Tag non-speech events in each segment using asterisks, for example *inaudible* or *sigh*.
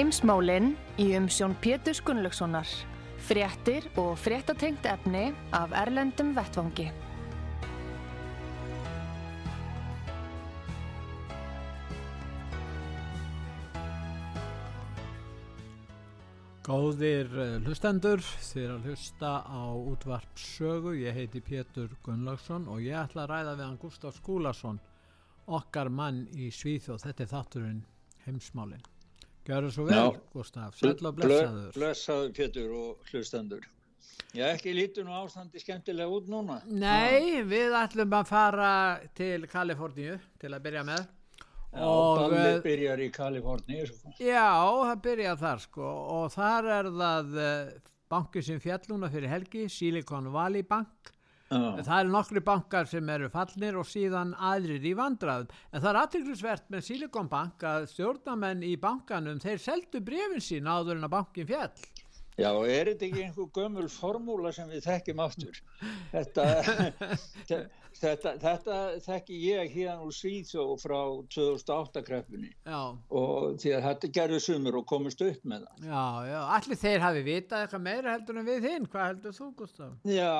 Heimsmálinn í umsjón Pétur Gunnlaugssonar. Fréttir og fréttatengt efni af Erlendum Vettvangi. Góðir eh, hlustendur, er að hlusta á útvarp sögu, ég heiti Pétur Gunnlaugsson og ég ætla að ræða við hann Gustaf Skúlason, okkar mann í Svíþjóð, þetta er þátturinn heimsmálinn. Gjör það svo vel, Já. Gustaf, sæl og blessaður. Blessaður Pétur og hlustendur. Já, ekki lítur nú ástandi skemmtilega út núna. Nei, við ætlum að fara til Kaliforníu til að byrja með. Já, ballið eh, byrjar í Kaliforni Já, það byrjar þar sko og þar er það eh, banki sem fjalluna fyrir helgi Silicon Valley Bank Já. það er nokkru bankar sem eru fallnir og síðan aðrir í vandraðum en það er aðtryklusvert með Silicon Bank að stjórnamenn í bankanum þeir seldu brefin sín áður en að bankin fjall Já, er þetta ekki einhver gömul formúla sem við þekkjum aftur? Þetta, *laughs* þetta, þetta þekki ég hérna úr Svíþjóð frá 2008 kreppunni og því að þetta gerði sumur og komist upp með það. Já, já, allir þeir hafi vitað eitthvað meira heldur en við hinn. Hvað heldur þú, Gustaf? Já,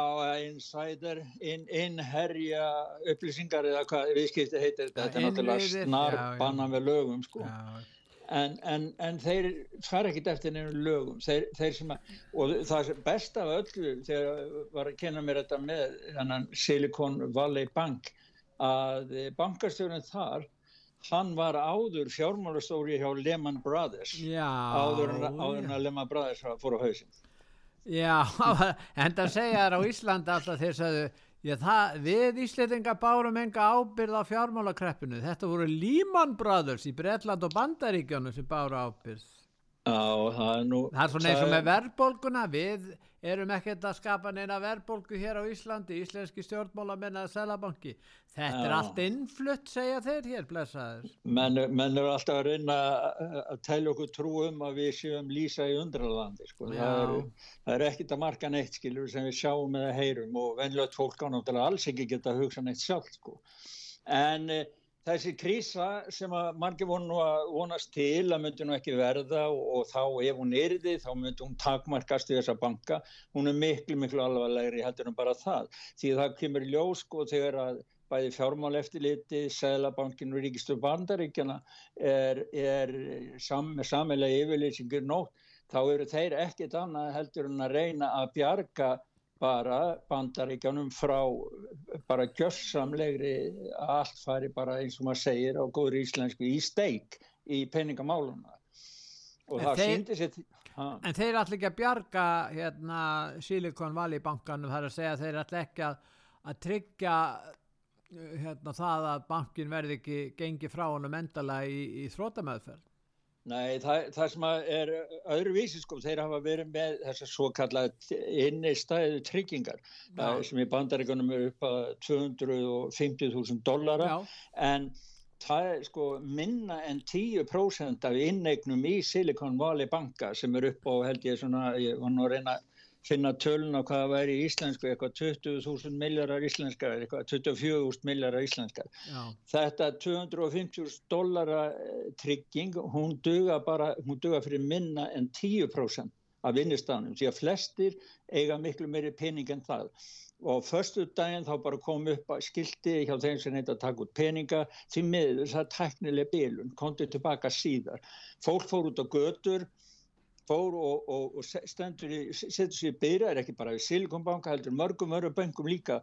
insider, in, innherja upplýsingar eða hvað viðskipti heitir þetta. Þetta er náttúrulega snar banna með lögum, sko. Já, en, en, en þeir fara ekkit eftir nefnum lögum. Þeir, þeir að, og það er best af öllu þegar var að kenna mér þetta með þannan Silicon Valley Bank að bankastjórun þar hann var áður fjármálastóri hjá Lehman Brothers. Já, áður en að Lehman Brothers fór á hausin Já, *laughs* en það segja þær á Íslanda alltaf þeir sagðu Já, það, við Ísleitinga bárum enga ábyrð á fjármálakreppinu. Þetta voru Lehman Brothers í Breitland og Bandaríkjónu sem báru ábyrð. Já, það er nú... Það er svona eins og með verðbólguna. Við erum ekkert að skapa neina verðbólgu hér á Íslandi, íslenski stjórnmálamenn að selabanki. Þetta Já. er allt innflutt, segja þeir hér, blessaður. Menn, menn eru alltaf að reyna að tælja okkur trú um að við séum lýsa í undralandi, sko. Það er, það er ekkit að marka neitt, skilur, sem við sjáum eða heyrum og venlögt fólk ánáttúrulega alls ekki geta að hugsa neitt sjálf, sko. En e, þessi krísa sem að margir vonu að vonast til að myndi nú ekki verða og, og þá ef hún er því, þá myndi hún takmarkast í þessa banka. Hún er miklu, miklu alvarlegri heldur en bara það. Því það kemur ljós, sko, þegar að bæði fjármál eftirliti, Sælabankin og Ríkistur bandaríkjana er, er sam, samilega yfirlýsingur nótt, þá eru þeir ekkit annað heldur en að reyna að bjarga bara bandaríkjanum frá bara gjössamlegri að allt fari bara eins og maður segir á góður íslensku í steik í peningamáluna og en það síndi sér En þeir ætla ekki að bjarga hérna Silicon Valley bankanum þar að segja að þeir ætla ekki að, að tryggja hérna, það að bankin verði ekki gengi frá honum endala í, í þrótamöðferð? Nei, það, það sem er öðruvísi sko, þeir hafa verið með þessar svo kallað innistæðu tryggingar. Sem í bandaríkunum er upp að 250.000 dollara. En það er sko minna en 10% af inneignum í Silicon Valley banka sem er upp á held ég svona, ég var nú að reyna finna tölun á hvað það væri íslensku eitthvað 20.000 miljardar íslenskar eitthvað 24.000 miljardar íslenskar. Já. þetta 250.000 dollara eh, trygging hún duga bara, hún duga fyrir minna en 10% af vinnistanum því að flestir eiga miklu meiri pening en það. Og förstu daginn þá bara kom upp skildi hjá þeim sem heita að taka út peninga því miður það teknileg bilun, kontið tilbaka síðar. Fólk fór út á götur fór og, og, og stendur í, setur sér byrjar ekki bara í Silikonbanka heldur mörgum öru böngum líka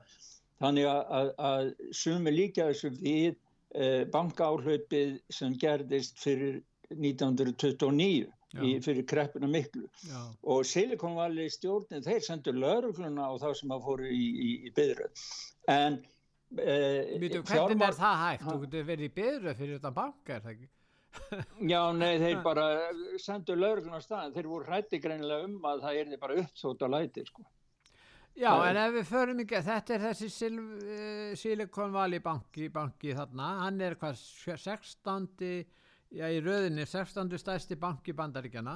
þannig að, að, að sumi líka þessu við eh, bankaáhlaupið sem gerðist fyrir 1929 í, fyrir kreppuna miklu Já. og Silikon Valley stjórnin þeir sendur laurugluna og þá sem að fóru í, í, í byrju en uh, Mítu, hvernig fjármál... er það hægt? Þú getur verið í byrju fyrir þetta banka, er það ekki? Já, nei, þeir bara sendu lögurinn á staðin, þeir voru hrætti greinilega um að það er bara uppsót á læti, sko. Já, það en ef við förum ekki, þetta er þessi Sil uh, Silicon Valley banki, banki þarna, hann er hvað 16. Já, í rauðinni 16. stæsti banki bandaríkjana,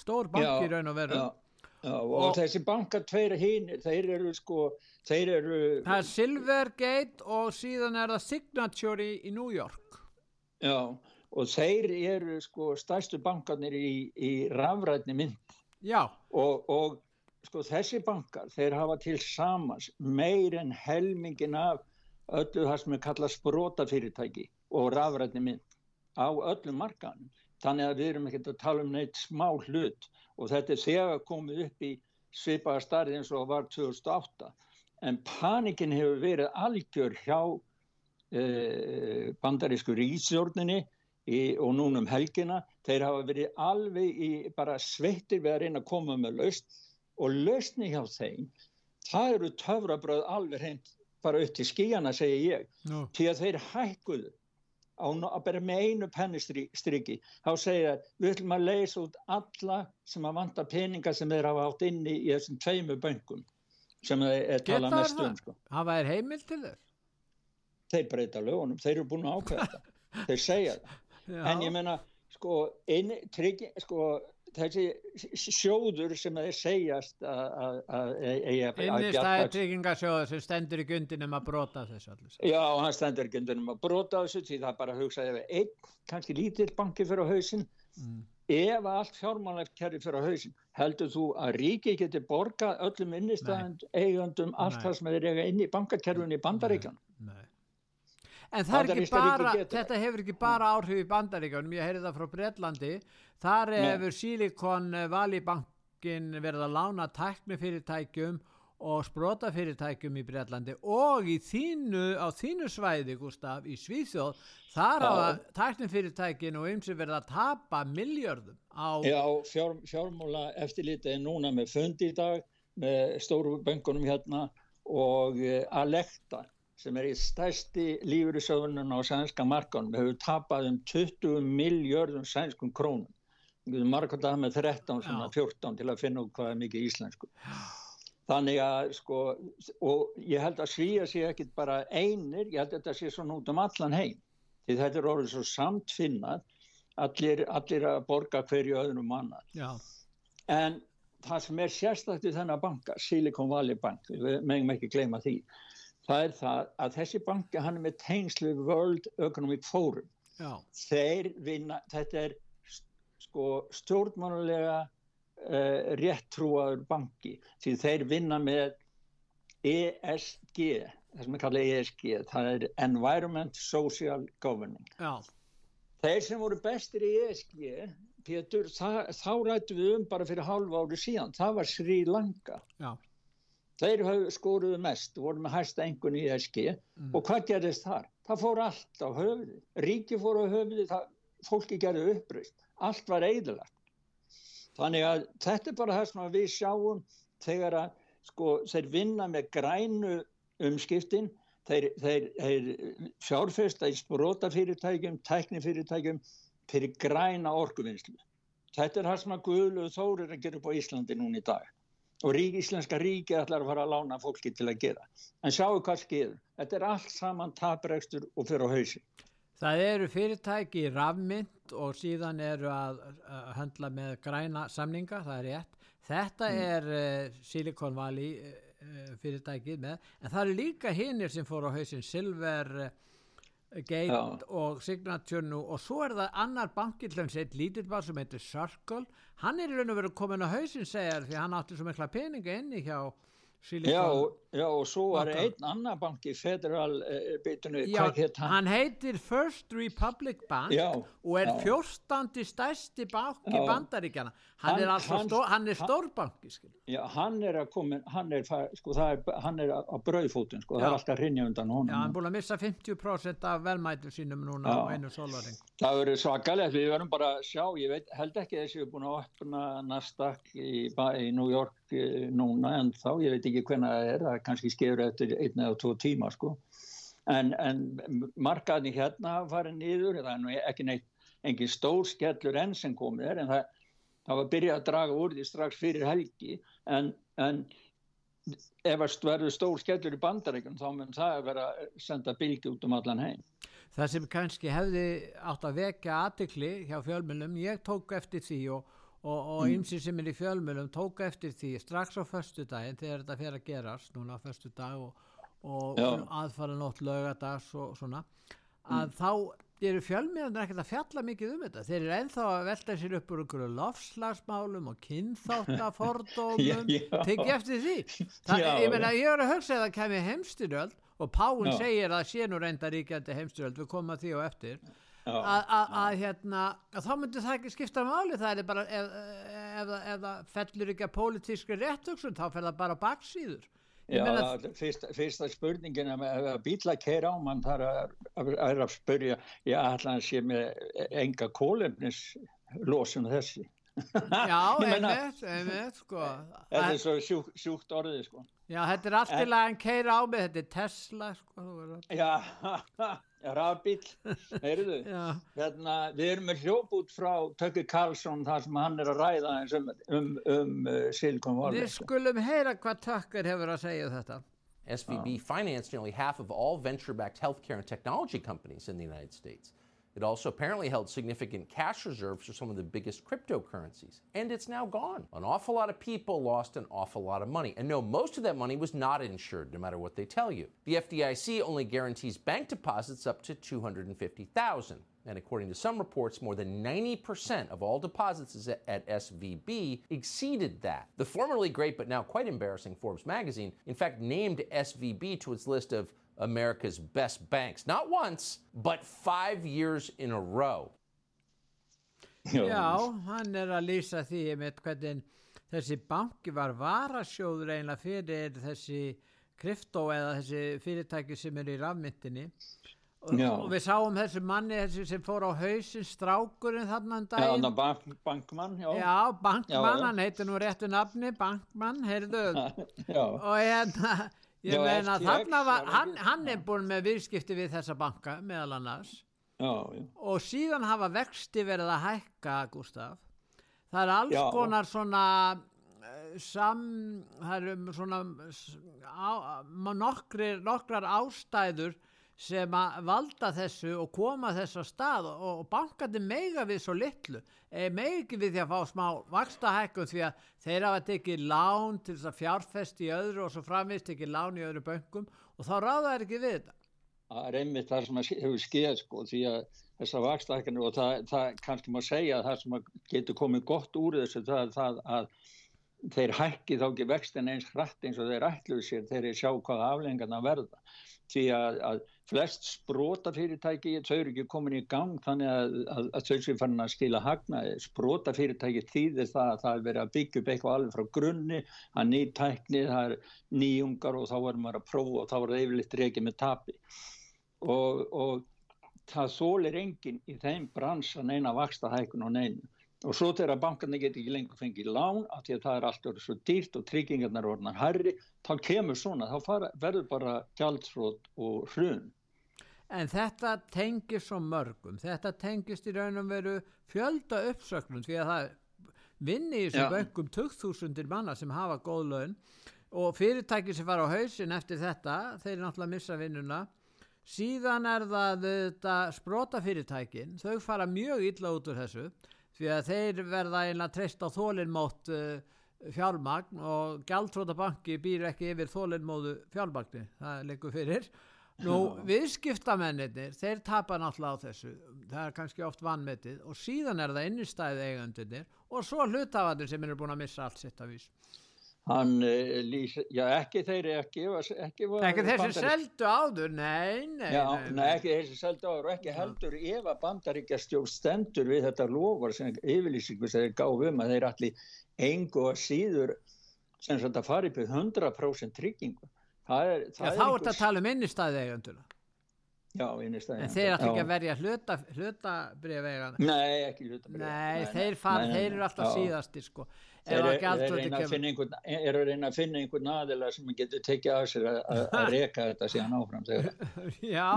stór banki raun og veru. Já, já, og, og þessi bankar tveir hinn, þeir eru sko, þeir eru... Það er Silvergate og síðan er það Signature í, í New York. Já, og þeir eru sko stæstu bankarnir í, í rafrætni mynd. Og, og sko þessi bankar, þeir hafa til samans meir en helmingin af öllu það sem er kallað sprótafyrirtæki og rafrætni mynd á öllum markanum. Þannig að við erum ekkert að tala um neitt smá hlut og þetta er þegar komið upp í svipaða starði eins og var 2008. En panikin hefur verið algjör hjá eh, bandarísku ríðsjórninni og núna um helgina. Þeir hafa verið alveg í bara sveittir við að reyna að koma með laust og lausni hjá þeim það eru töfrabröð alveg hreint bara upp til skíjana segja ég no. til að þeir hækkuðu á, að bera með einu pennistriki þá segja við ætlum að leysa út alla sem að vanta peninga sem þeir hafa átt inni í þessum tveimu böngum sem þeir er talað mest um sko. hafa þeir heimil til þess? þeir breyta lögunum, þeir eru búin að ákveða þetta *laughs* þeir segja það en ég menna sko, sko þessi sjóður sem þeir segjast að Innistæði tryggingasjóður sem stendur í gundinum að brota þessu allir. Já, hann stendur í gundinum að brota þessu því það bara hugsaði ef einn, kannski lítill banki fyrir hausin mm. ef allt fjármálegt kerri fyrir hausin heldur þú að ríki geti borgað öllum innistæðand eigandum allt það sem þeir eiga inn í bankakerfun í bandaríkan Nei, nei En það er ekki bara, þetta hefur ekki bara áhrif í bandaríkjónum, ég heyrði það frá Breitlandi, þar hefur Silicon Valley bankin verið að lána tæknifyrirtækjum og sprótafyrirtækjum í Breitlandi og í þínu, á þínu svæði, Gustaf, í Svíþjóð, þar hafa tæknifyrirtækin og eins er verið að tapa miljörðum á... Já, fjár, fjármúla eftirlítið er núna með fundi í dag, með stóru böngunum hérna og uh, að lekta sem er í stærsti lífurissöðunum á sænska markanum hefur tapað um 20 miljörðum sænskum krónum. Markað það með 13, svona 14 til að finna út hvað er mikið íslensku. Þannig að sko, og ég held að svíja sé ekkit bara einir, ég held að þetta sé svona út um allan heim. Því þetta er orðið svo samtfinnað, allir, allir að borga hverju öðrum manna. Já. En það sem er sérstaklega þennan banka, Silicon Valley Bank, við meðum ekki gleyma því, það er það að þessi banki hann er með tengslu World Economic Forum. Já. þeir vinna, þetta er sko stjórnmánulega uh, réttrúaður banki. Því þeir vinna með ESG það sem er kallað ESG það er Environment Social Governing. Já. þeir sem voru bestir í ESG Pétur, það, þá rættu við um bara fyrir hálfa ári síðan, það var Sri Lanka. Já Þeir skoruðu mest, voru með hægsta engun í SG mm. og hvað gerðist þar? Það fór allt á höfði, ríki fór á höfði, það, fólki gerði upprýst, allt var eðlagt. Þannig að þetta er bara það sem við sjáum þegar að sko, þeir vinna með grænu umskiptin, þeir, þeir, þeir fjárfesta í sprótafyrirtækjum, tæknifyrirtækjum fyrir græna orkuvinnslu. Þetta er það sem að Guðlu Þórir að gera upp á Íslandi núna í dag og rík, Íslenska ríki ætlar að fara að lána fólki til að gera. En sjáu hvað skeiður. Þetta er allt saman taprekstur og fyrir á hausi. Það eru fyrirtæki í rafmynd og síðan eru að, að handla með græna samninga, það er rétt. Þetta mm. er uh, Silicon Valley uh, fyrirtækið með, en það eru líka hinnir sem fór á hausin Silver uh, Gate Já. og Signature nú og svo er það annar bankillans eitt lítill bar sem heitir Circle hann er í raun og veru komin á hausin segjar því hann átti svo mikla peninga inni hjá Já, já, og svo var einn annar bank í federal uh, bitinu, hvað heit hann? Hann heitir First Republic Bank já, og er fjórstandi stærsti bank í bandaríkjana. Hann, hann er, stó, hann er stórbanki, skil. Já, hann er að koma, hann er, sko, er, hann er á brauðfótun, sko, það er alltaf rinja undan honum. Já, hann er búin að missa 50% af velmætu sínum núna á einu sólvaring. Það verður svakalegt, við verðum bara að sjá, ég veit, held ekki að þessi er búin að opna Nasdaq í, í New York eh, núna en þá, ég veit ekki hvernig það er, það kannski skefur eftir einn eða tvo tíma sko. En, en markaðni hérna farið niður, það er nú ekki neitt, engin stór skellur enn sem komið er, en það, það var byrjað að draga úr því strax fyrir helgi, en, en ef það verður stór skellur í bandaríkjum þá mun það að vera senda bylgi út um allan heim. Það sem kannski hefði átt að vekja aðtikli hjá fjölmjölum, ég tók eftir því og og ymsið mm. sem er í fjölmjölum tók eftir því strax á förstu daginn þegar þetta fer að gerast núna á förstu dag og, og aðfara nótt lögadags og svona að mm. þá eru fjölmjölum ekkert að fjalla mikið um þetta. Þeir eru enþá að velta sér upp úr einhverju lofslagsmálum og kynþáttafordómum. *laughs* Tekið eftir því. Það, já, ég meina ég er að hugsa að það kemur heimstyrjöld og Páinn segir að sé nú reynda ríkjandi heimstyrjöld við komum að því og eftir að hérna að þá myndir það ekki skipta máli það er bara ef, ef, ef það fellur ekki að pólitískri réttöksun þá fer það bara baksýður Já, fyrsta, fyrsta spurningin að bíla keira á mann þar að, að, að, að spurja ég ætla að sé með enga kólefnis losun þessi Já, *laughs* einmitt, einmitt sko. Þetta er svo sjúk, sjúkt orðið sko. Já, þetta er allt í lagin keira á mig, þetta er Tesla sko. Já, *laughs* rafbíl, heyrðu? *laughs* Hérna, við erum með hljóp út frá Tökki Karlsson þar sem hann er að ræða um, um, um uh, Silicon Valley. Við skulum heyra hvað Tökkar hefur að segja um þetta. SVB oh. financed nearly half of all venture-backed healthcare and technology companies in the United States It also apparently held significant cash reserves for some of the biggest cryptocurrencies, and it's now gone. An awful lot of people lost an awful lot of money. And no, most of that money was not insured, no matter what they tell you. The FDIC only guarantees bank deposits up to 250,000. And according to some reports, more than 90% of all deposits at SVB exceeded that. The formerly great but now quite embarrassing Forbes magazine, in fact, named SVB to its list of America's best banks. Not once, but five years in a row. Já, hann er að lýsa því með hvernig þessi banki var varasjóður eiginlega fyrir þessi kryptó eða þessi fyrirtæki sem er í rafmyndinni og, og við sáum þessu manni þessi sem fór á hausin strákurinn þarna en um daginn. Já, bank, bankmann Já, já bankmann, já, hann heitir nú réttu nafni bankmann, heyrðu. *laughs* Og hérna Ég meina þarna var, hann, hann er búin með viðskipti við þessa banka meðal annars já, já. og síðan hafa vexti verið að hækka Gustaf. Það er alls já. konar svona eh, sam, það er um svona á, nokkri, nokkrar ástæður sem að valda þessu og koma þess að stað og, og bankandi meiga við svo litlu. Meigi við því að fá smá vakstahækkum því að þeir hafa tekið lán til þess að fjárfest í öðru og svo framvist tekið lán í öðru bönkum og þá ráða það ekki við þetta. Það er einmitt það sem hefur skeið sko því að þessar vakstahækkanir og það, það kannski má segja að það sem getur komið gott úr þessu það er það að þeir hækki þá ekki vextin eins hratt eins og þeir ætluð sér þeir sjá hvaða aflengarna verða. Því að, að flest sprota fyrirtæki þau eru ekki komin í gang þannig að, að, að þau sem fann að skila hagna sprota fyrirtæki þýðir það að það er verið að byggja upp eitthvað alveg frá grunni að ný tækni, það er nýjungar og þá er maður að prófa og þá er það yfirleitt reykið með tapi. Og, og það þólir enginn í þeim brans að neina vaksta hækun og neina og svo þegar bankarnir getur ekki lengur fengið lán af því að það er allt orðið svo dýrt og tryggingarnar orðnar herri, þá kemur svona þá fara, verður bara gjaldsrót og hrun En þetta tengir svo mörgum. Þetta tengist í raun og veru fjölda uppsöknum því að það vinni í þessu böngum 2000 manna sem hafa góð laun. Og fyrirtæki sem fara á hausin eftir þetta, þeir náttúrulega missa vinnuna. Síðan er það þetta sprota fyrirtækin þau fara mjög illa út úr þessu því að þeir verða einlega treyst á þólinnmótt uh, fjármagn og Gjaldrótabanki býr ekki yfir þólinnmóðu fjármagni, það leikur fyrir nú viðskiptamennir þeir tapar náttúrulega á þessu. Það er kannski oft vannmetið og síðan er það innistæðið eigandunir og svo hlutafandir sem eru búin að missa allt sitt af vís hann uh, lýs, já ekki þeir ekki ekki, ekki þessi seldu áður nei, nei, já, nei, nei ekki þessi seldu áður og ekki heldur ef að bandaríkjastjórn stendur við þetta lofar sem yfirlýsingu sem þeir gáðum að þeir allir engu að síður sem þetta fari upp 100% tryggingu það er, það já, þá er þetta að tala um innistæði Já, innistæðin. En þeir ætla ekki að verja hluta, hlutabrifvegan? Nei, ekki hlutabrifvegan. Nei, nei, þeir, far, nei, þeir eru alltaf já. síðastir sko. Þeir eru að finna einhvern, er reyna að finna einhvern aðila sem getur tekið af sér að reyka þetta síðan áfram. *laughs* já,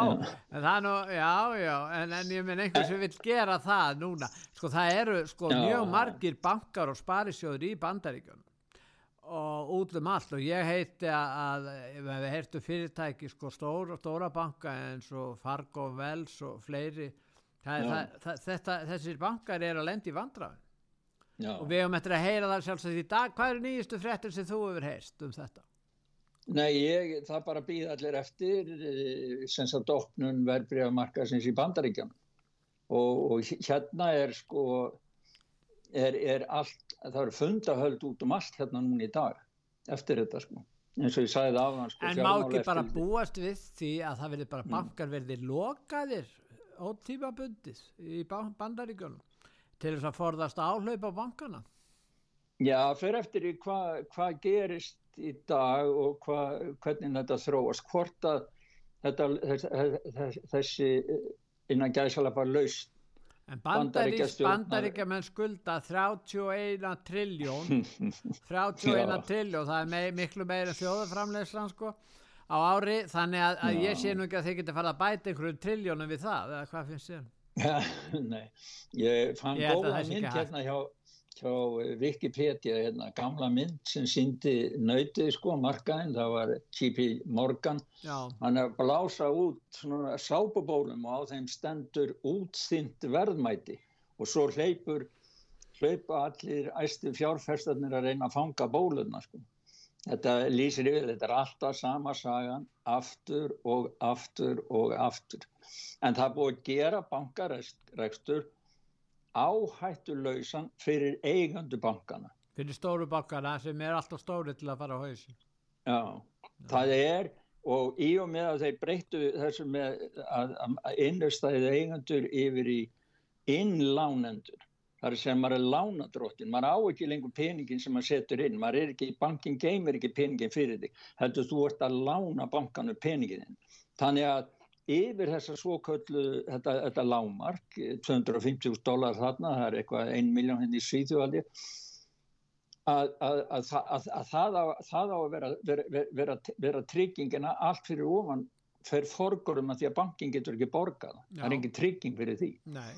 en það nú, já, já, en, en ég minn einhvers sem vil gera það núna. Sko það eru sko mjög margir bankar og sparisjóður í bandaríkjunum og út um allt. Og ég heiti að við heirtum fyrirtæki sko stóra, stóra banka eins og Fargo, Wells og fleiri það, það, það, þetta, þessir bankar er að lendi í vandraðin og við höfum eftir að heyra það sjálfsagt í dag. Hvað eru nýjustu frettir sem þú hefur heist um þetta? Nei, ég, það bara býð allir eftir eh, sem sagt opnun verðbríðamarkasins í bandaríkjan og, og hérna er sko er, er allt, það eru fundahöld út um allt hérna núna í dag eftir þetta sko. Eins og ég sagði það af hans sko, En má ekki bara búast við því að það verður bara mm. bankar verðir lokaðir ótímabundið í bandaríkjunum til þess að forðast áhlaup á bankana? Já, fyrir eftir í hvað hva gerist í dag og hva, hvernig þetta þróast. Hvort að þetta, þessi, þessi innan gæðsala bara laust En bandaríkjaman skulda 31 trilljón. *laughs* 31 trilljón það er mei, miklu meira þjóðaframlegslan sko á ári. Þannig að, að ég sé nú ekki að þið getur farið að bæta einhverju trilljónum við það eða hvað finnst þér? *laughs* Nei, ég fann góða mynd hérna hjá hjá Wikipedia hérna, gamla mynd sem síndi nöytið sko markaðinn, það var T.P. Morgan Já. hann er að blása út svona sápubólum og á þeim stendur útþynt verðmæti og svo hleypur hlaupa allir æstu fjárferstarnir að reyna að fanga bóluna sko þetta lýsir yfir, þetta er alltaf sama sagan, aftur og aftur og aftur en það búið að gera bankarekstur áhættulausan fyrir eigandu bankana. Fyrir stóru bankana sem er alltaf stóri til að fara á hausin. Já, Já, það er og í og með að þeir breyttu þessu með að, að innustæðið eigandur yfir í innlánendur. Það er sem maður er lánadróttin, maður á ekki lengur peningin sem maður setur inn, maður er ekki, bankin geymir ekki peningin fyrir þig, heldur þú ert að lána bankanu peningin. Þannig að yfir þessa svoköllu, þetta, þetta lámark, 250.000 dólar þarna, það er eitthvað 1 miljón henni hérna í Svíþjóðaldi, að, að, að, að það á, það á að vera, vera, vera, vera tryggingina allt fyrir ofan fer forgurum að því að bankin getur ekki borgað. Já. Það er engin trygging fyrir því. Nei.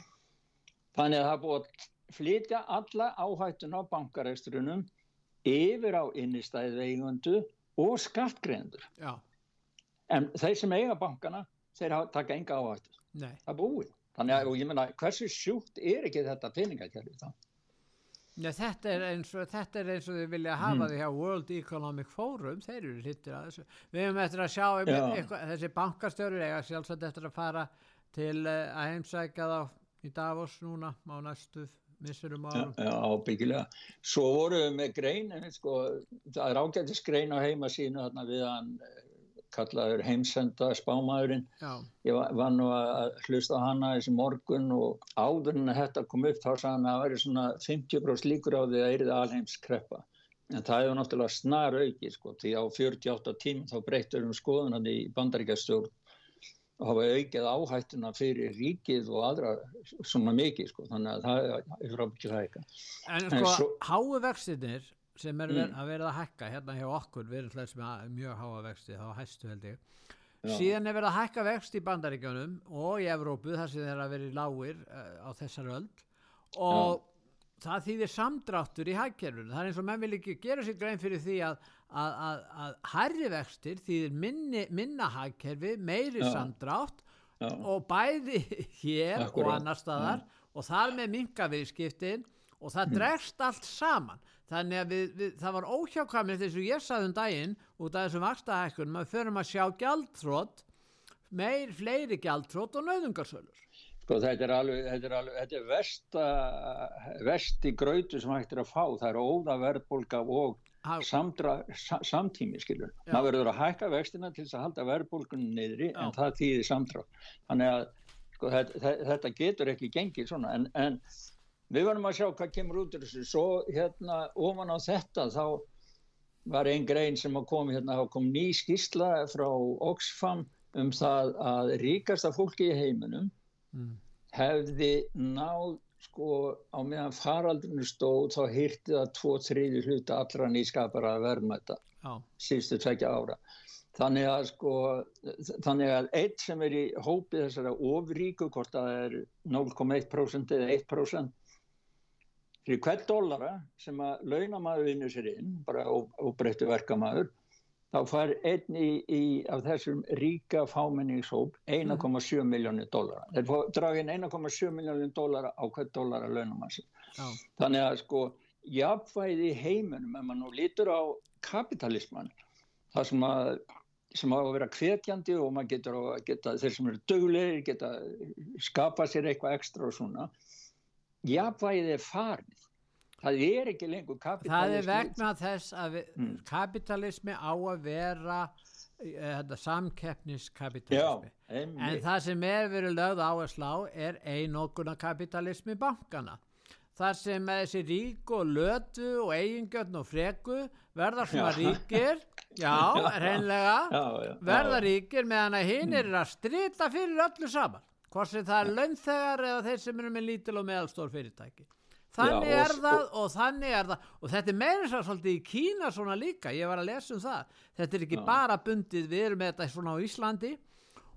Þannig að það búið að flytja alla áhættun á bankarestrunum yfir á innistæðið eigundu og skattgreðendur. Já. En þeir sem eiga bankana þeir taka enga áhættu. Það búið. Þannig að ég menna hversu sjúkt er ekki þetta peningakjærfi þá? Nei, þetta, er eins og, þetta er eins og þið vilja hafa mm. því hjá World Economic Forum. Þeir eru hittir að þessu. Við hefum eftir að sjá um eitthvað, þessi bankastjóri eða sjálfsagt eftir að fara til uh, að heimsækja þá í Davos núna á næstu missurum árum. Já, ábyggilega. Svo vorum við með grein en sko, það er ágættis grein á heima sínu við hann kallaður heimsenda spámaðurinn Já. ég var, nú að hlusta hana þessi morgun og áður en að þetta kom upp þá sagði hann að það væri svona 50% líkur á því að erið alheimskreppa en það hefur náttúrulega snar auki sko, því á 48 tím þá breytur um skoðunan í bandaríkastjórn og hafa aukið áhættuna fyrir ríkið og aðra svona mikið sko, þannig að það er það eitthvað En sko, svo... háu vextinir sem er mm. að verða að hækka hérna hjá okkur, við erum hlæst með mjög háa vexti, þá hæstu held ég Já. síðan er verið að hækka vext í bandaríkjónum og í Evrópu þar sem þeir að verið lágir uh, á þessar öld og Já. það þýðir samdráttur í hækkerfunu, það er eins og menn vil ekki gera sér grein fyrir því að að, að, að hærri vextir þýðir minni, minna hækkerfi, meiri Já. samdrátt og bæði hér Akkurat. og annar staðar og þar með mingaviðskiptin og það mm. dregst allt saman þannig að við, við, það var óhjákvæmlega þess að ég saði um daginn út af þessum vakstahækkunum að förum að sjá gjaldþrótt meir fleiri gjaldþrótt og nauðungarsölur. Sko þetta er alveg, þetta er alveg, þetta er versta, versti grötu sem hægt er að fá, það er óða verðbólka og samdra, sa, samtími skilur, Já. maður verður að hækka vextina til þess að halda verðbólkunum niðri Já. en það týðir samdra, þannig að sko, þetta, þetta getur ekki gengið svona. En, en við verðum að sjá hvað kemur út úr þessu. Svo hérna ofan á þetta þá var einn grein sem kom hérna, þá kom ný skísla frá Oxfam um það að ríkasta fólki í heiminum mm. hefði náð sko á meðan faraldrinu stóð þá hýrti það tvo þriði hluta allra nýskapara að verma þetta síðustu tvekja ára. Þannig að sko þannig að eitt sem er í hópi þessara ofríku hvort að það er 0,1% eða 1% fyrir hvert dollara sem að launamæður vinnur sér inn bara óbreyttu verkamæður þá fær einn í, í af þessum ríka fámenningshóp 1,7 mm. miljónir dólara. Þeir dragin 1,7 miljónir dólara á hvert dólara launamassi. Oh. Þannig að sko jafnvæði heiminum, ef maður nú lítur á kapitalisman, það sem að sem á að vera hvetjandi og maður getur að geta, þeir sem eru döglegir geta skapa sér eitthvað ekstra og svona jafnvægið er farið. Það er ekki lengur kapitalismi það er vegna þess að við, mm. kapitalismi á að vera uh, samkeppniskapitalismi en það sem er verið lögð á að slá er einokuna kapitalismi bankana þar sem þessi rík og lötu og eigingjötn og freku verða svona ríkir. Já, *laughs* reynlega já, já, verða ríkir meðan að hinn er að strita fyrir öllu saman hvort sem það er launþegar eða þeir sem eru með lítil og meðalstór fyrirtæki. Þannig Já, er það og, og þannig er það. Og þetta er meira svo svolítið í Kína svona líka, ég var að lesa um það. Þetta er ekki Já. bara bundið, við erum með þetta svona á Íslandi.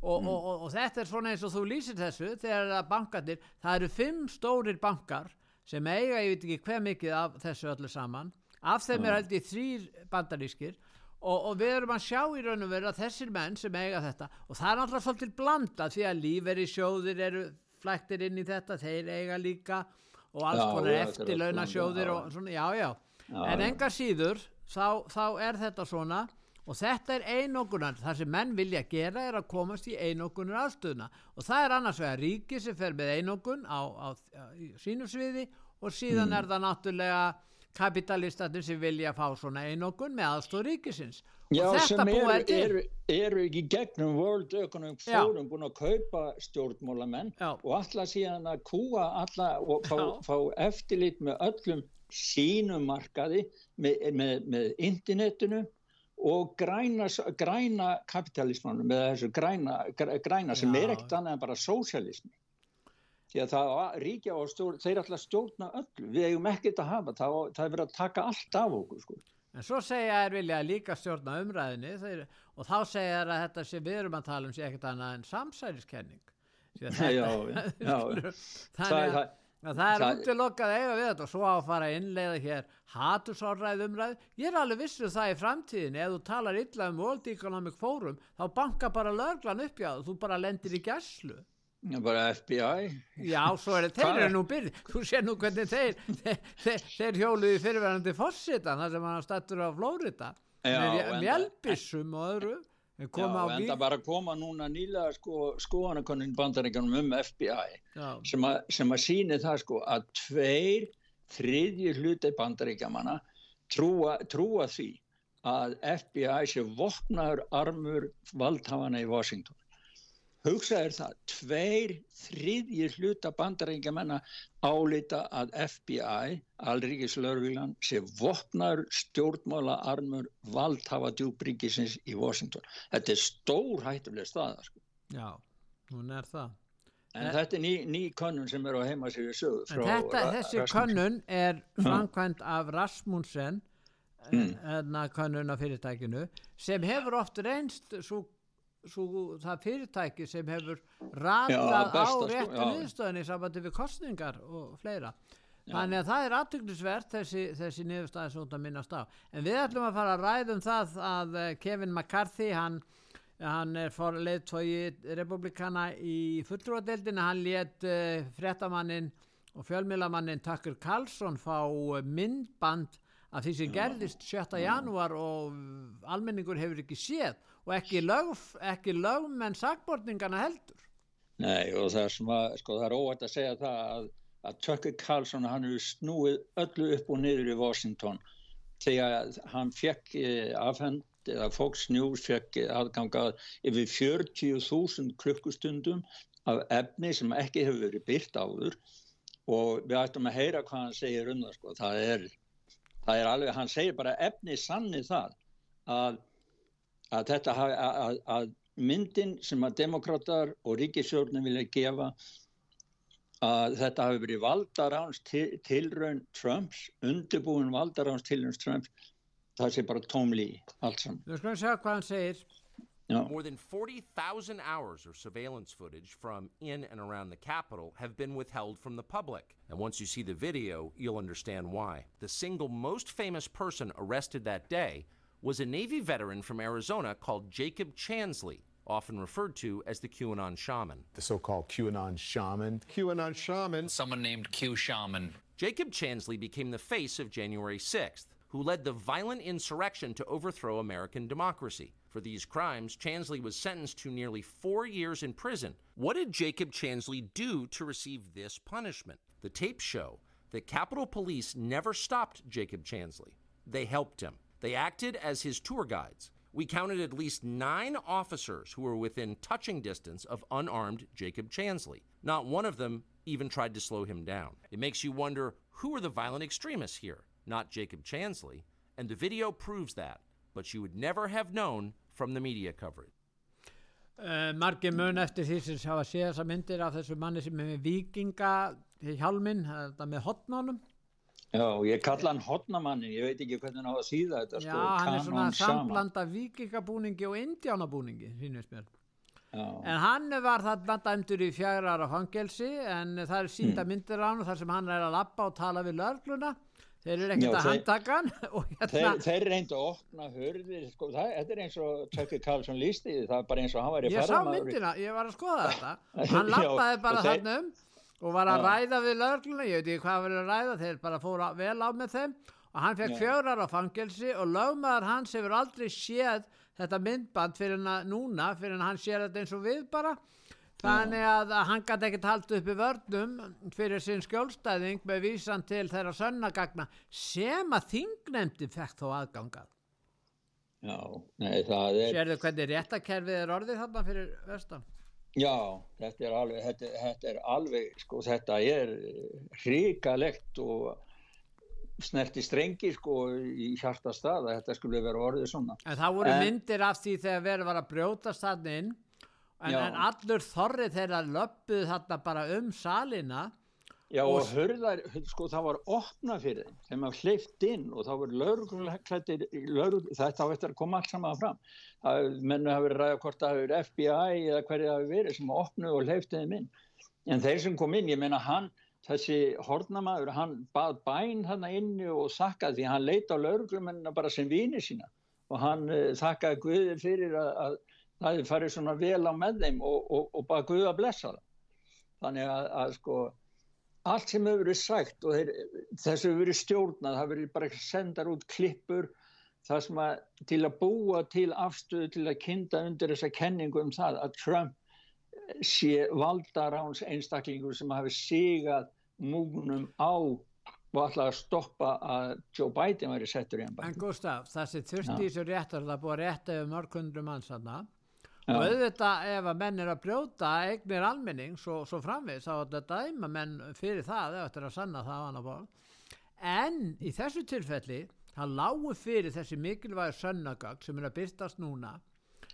Og, mm. og, og þetta er svona eins og þú lýsir þessu þegar bankarnir, það eru fimm stórir bankar sem eiga, ég veit ekki hver mikið af þessu öllu saman. Af þeim er held í þrýr bandarískir og við erum að sjá í raun og veru að þessir menn sem eiga þetta og það er alltaf svolítið blanda því að líferi sjóðir eru flæktir inn í þetta, þeir eiga líka og alls konar eftirlaunasjóðir og svona, já, já, já en enga síður þá, þá er þetta svona og þetta er einogunar, það sem menn vilja gera er að komast í einogunar aðstöðuna og það er annars vegar ríki sem fer með einogun á, á, á sínum sviði og síðan mm. er það náttúrulega kapitalistatir sem vilja fá svona einogun með aðstóð ríkisins. Já, sem eru er, er ekki gegnum World Economic Forum búin að kaupa stjórnmólamenn og alla síðan að kúa alla og fá, fá eftirlit með öllum sínum markaði með, með, með internetinu og græna, græna kapitalismanum með þessu græna, græna sem Já. er ekkert annað en bara sósialismi því að það ríkja og stjórn, þeir ætla að stjórna öllu, við eigum ekkert að hafa það, það er verið að taka allt af okkur sko En svo segja þær vilja líka stjórna umræðinni þeir, og þá segja þær að þetta sem við erum að tala um sé ekkert annað en samsæliskenning. *laughs* Já, já, *laughs* já. Þannig að, að það er útilokkað eiga við þetta og svo á að fara að innleiða hér hatusárræð umræð. Ég er alveg vissuð um það í framtíðin, ef þú talar illa um World Economic Forum þá banka bara löglan uppjáð og þú bara lendir í gæslu. Bara FBI Já, svo er þeir eru nú byrð Þú sér nú hvernig þeir Þeir, þeir, þeir hjóluði fyrirverðandi fórsita þar sem hann stættur á Flórida Mjölbissum og öðru. Já, en það bara koma núna nýlega sko, skoðanakonnin bandaríkanum um FBI sem, a, sem að síni það sko að tveir þriðji hluti bandaríkjamanna trúa, trúa því að FBI sé vopnaður armur valdhafana í Washington hugsaður það, tveir þriðjir hluta bandarækjamenn álita að FBI, Alríkislörgjulan, sé vopnar stjórnmála armur valdhafa djúbríkisins í Washington. Þetta er stór hættuleg staða. Sko. Já, hún er það. En Þe þetta er ný, ný könnun sem er á heimasíðu sögu. Þetta, þessi Rasmussen. könnun er framkvæmt af Rasmussen, mm. enna könnun af fyrirtækinu, sem hefur oft reynst svo svo, það fyrirtæki sem hefur ratað á sko, réttu niðurstöðinni í sambandi við kostningar og fleira. Já. þannig að það er aðtöklusvert þessi, þessi niðurstöði sem það minnast á. En við ætlum að fara að ræðum það að eh, Kevin McCarthy hann, hann er forleið tói republikana í fulltrúadeildina hann let uh, eh, frettamannin og fjölmilamannin Tucker Carlson fá myndband af því sem gerðist 7. janúar og almenningur hefur ekki séð og ekki, lög, ekki lögmenn sagbortningana heldur. Nei og það er, að, sko, það er óvægt að segja það að, að Tucker Carlson hann hefur snúið öllu upp og niður í Washington þegar hann fekk eh, afhend eða Fox News fekk aðgangað yfir 40.000 klukkustundum af efni sem ekki hefur verið byrt áður og við ættum að heyra hvað hann segir um það sko. það er, það er alveg, hann segir bara efni sanni það að að þetta hafi að, að myndin sem að demokrater og ríkisjórnum vilja gefa að þetta hafi verið valdaráns til, tilraun Trumps, undirbúin valdaráns tilraun Trumps, það sé bara tómli allt saman. Þú skoðum sjá hvað hann segir. Já. More than 40,000 hours of surveillance footage from in and around the Capitol have been withheld from the public. And once you see the video, you'll understand why. The single most famous person arrested that day was a Navy veteran from Arizona called Jacob Chansley, often referred to as the QAnon shaman. The so called QAnon shaman. QAnon shaman. Someone named Q Shaman. Jacob Chansley became the face of January 6th, who led the violent insurrection to overthrow American democracy. For these crimes, Chansley was sentenced to nearly four years in prison. What did Jacob Chansley do to receive this punishment? The tapes show that Capitol Police never stopped Jacob Chansley. They helped him. They acted as his tour guides. We counted at least nine officers who were within touching distance of unarmed Jacob Chansley. Not one of them even tried to slow him down. It makes you wonder who are the violent extremists here? Not Jacob Chansley. And the video proves that, but you would never have known from the media coverage. Uh, margir mun eftir því sem hafa séð þessa myndir af þessu manni sem er með vikinga hjálminn, þetta með hotnánum Já, ég kalla hann hotnamannin, ég veit ekki hvernig hann á að síða þetta Já, sko, hann er svona samblanda vikingabúningi og indjánabúningi, sínist mér. Já, En hann var þarna dæmdur í fjagra ára fangelsi en það er sínda myndir á hann þar sem hann er að lappa og tala við lörgluna þeir eru ekkert að handtaka hann *laughs* og Þeir, hérna þeir reyndu að opna hörðir, sko, það, þetta er eins og Tucker Carlson lísti, það er bara eins og hann væri ég sá ferðamaður í- myndina, ég var að skoða þetta. *laughs* Hann lappaði bara þarna um og var að ræða við lörgluna ég veit ekki hvað verið að ræða, þeir bara fóru á- vel á með þeim. Og hann fekk fjögur ára fangelsi og lögmaður hans hefur aldrei séð þetta myndband fyrir hann núna fyrir hann sér þetta eins og við bara. Þannig að, hann gæti ekkert haldið upp í vörnum fyrir sinn skjólstæðing með vísan til þeirra sönnagagna sem að þingnefndi fekk þó aðgangað Já, nei, það er, Sérðu hvernig réttakerfið er orðið þarna fyrir vestan? Já, þetta er alveg, þetta, þetta er alveg, sko, þetta er hrikalegt og snerti strengi, sko, í hjarta stað að þetta skulle vera orðið svona. En það voru En- myndir af því þegar verið var að brjótast þarna inn en, en allur þorrið þeirra löppuð þarna bara um salina Já, Og hörðar, sko, það var opna fyrir þeim, þeim að hleyft inn og það voru lauruglulegklættir, laurugl, þetta á eftir að koma allt saman fram. Það mennu hafi verið ræða hvort það hafi verið FBI eða hverju það hafi verið sem opnuð og hleyfti þeim inn. En þeir sem kom inn, ég meina hann, þessi hornamaður, hann bað bæn hann inni og þakkaði því hann leita á lauruglumennina bara sem vini sína og hann uh, þakkaði Guði fyrir að, að það hefði farið svona vel á með þeim og, og, og bara Guði að blessa það. Þannig að, að sko, allt sem hefur verið sagt og þeir, þessu hefur verið stjórnað, það hefur verið bara sendar út klippur að til að búa til afstöðu til að kynna undir þessa kenningu um það að Trump sé valdaráns einstaklingur sem hafi sigað múgnum á og ætlaði að stoppa að Joe Biden væri settur í En ennbæð. Gustaf, þessi þurfti í þessu réttar það búið að rétta yfir mörg hundru manns þarna Já. og auðvitað ef að menn er að brjóta eignir almenning svo, svo framvið þá er þetta dæma menn fyrir það ef þetta er að sanna það á annar bóð en í þessu tilfelli það lágu fyrir þessi mikilvægur sönnagag sem er að byrtast núna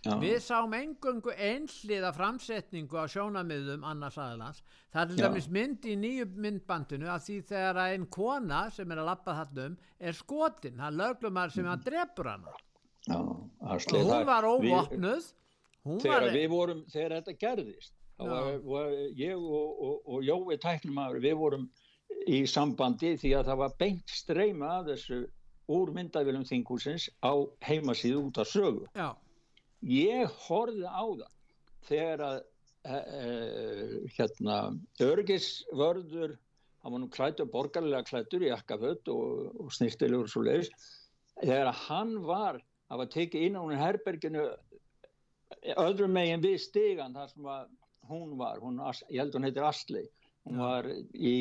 Já. Við sáum engungu einhliða framsetningu á sjónamiðum annars aðeins. Það er til dæmis mynd í nýju myndbandinu að því þegar að einn kona sem er að lappa þarna um er skotin, það er löglumar sem að drepur hana. Já, Og hún var við- óvopnuð, hún þegar var... við vorum, þegar þetta gerðist var, var ég og, og, og Jói tæknumæður, við vorum í sambandi því að það var beint streyma af þessu úr myndavélum þingúsins á heimasíðu út af sögu. Já, Ég horfði á það þegar að e, e, hérna örgisvörður hann var nú klættur, borgarlega klættur í jakkaföld og, og snirtilegur svo leiðis þegar að hann var að tekið inn á herberginu öðrum megin við stigan þar sem hún var, hún, ég held hún heitir Asli hún var í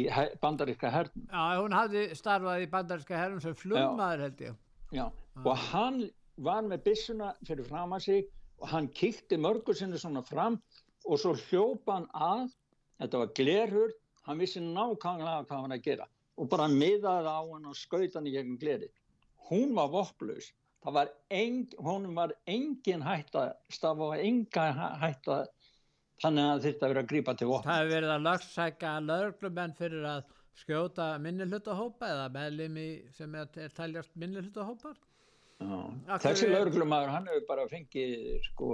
bandaríska hernum já, hún hafði starfað í bandarinska herrum sem flugmaður held ég. Já, og hann var með byssuna fyrir fram að sig og hann kíkti mörgur sinni svona fram og svo hljópa hann að, þetta var glerhurð, hann vissi nákvæmlega hvað hann að gera og bara miðaði á hann og skaut hann í gegnum gleri. Hún var vopplaus, það var eng, honum var engin hætta stafa og enga hætta þannig að þetta verið að grípa til vopn Það hefur verið að lagsækja laurglumenn fyrir að skjóta minnihlutahópa eða meðlimi sem er, er taljast minnihlutahópar? Þessi lauruglumæður hann hefur bara fengið sko,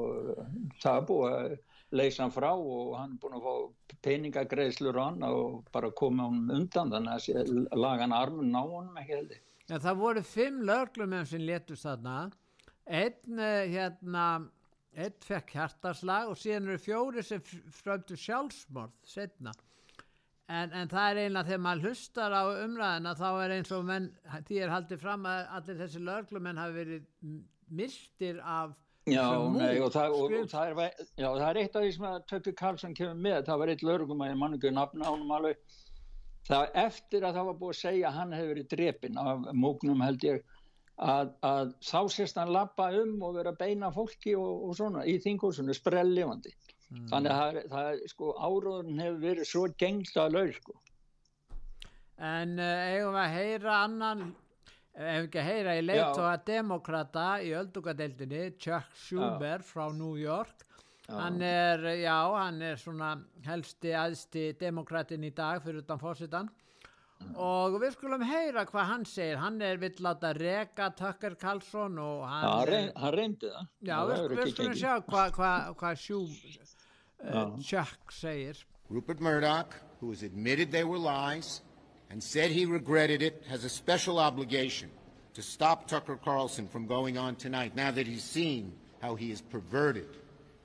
það er búið að leysa hann frá og hann er búin að fá peningagreðslur og hann og bara koma hann undan þannig að laga hann armun ná honum ekki heldur Já, það voru fimm laurglumenn sem letust þarna. Einn eh, hérna einn fekk hjartarslag og síðan eru fjóri sem frömdu sjálfsmorð setna en, en það er einlega þegar maður hlustar á umræðina þá er eins og menn því er haldið fram að allir þessi laurglumenn hafi verið mistir af Já, nei, og, það, og, og það, er, já, það er eitt af því sem að Tökkur Karlsson kemur með, það var eitt laurugum að ég mann ekki nafna ánum alveg það eftir að það var búið að segja að hann hefði verið drepin af múknum held ég að, að þá sést hann lappa um og vera að beina fólki og, og svona í þingursunni sprellifandi mm. þannig að það er sko áróðun hefur verið svo gengla laur sko En uh, eigum við að heyra annan ef ekki að heyra í leittóa demokrata í öldungadeildinni Chuck Schumer Já. frá New York Hann er, já, hann er svona helsti aðsti demokratin í dag fyrir utan fórsitan og við skulum heyra hvað hann segir. Hann er vill láta reka Tucker Carlson og hann... Já, reyn, hann reyndi það. Já, við, við skulum sjá hvað hva, hva Sjú uh, Chuck segir. Rupert Murdoch, who has admitted they were lies and said he regretted it, has a special obligation to stop Tucker Carlson from going on tonight now that he's seen how he is perverted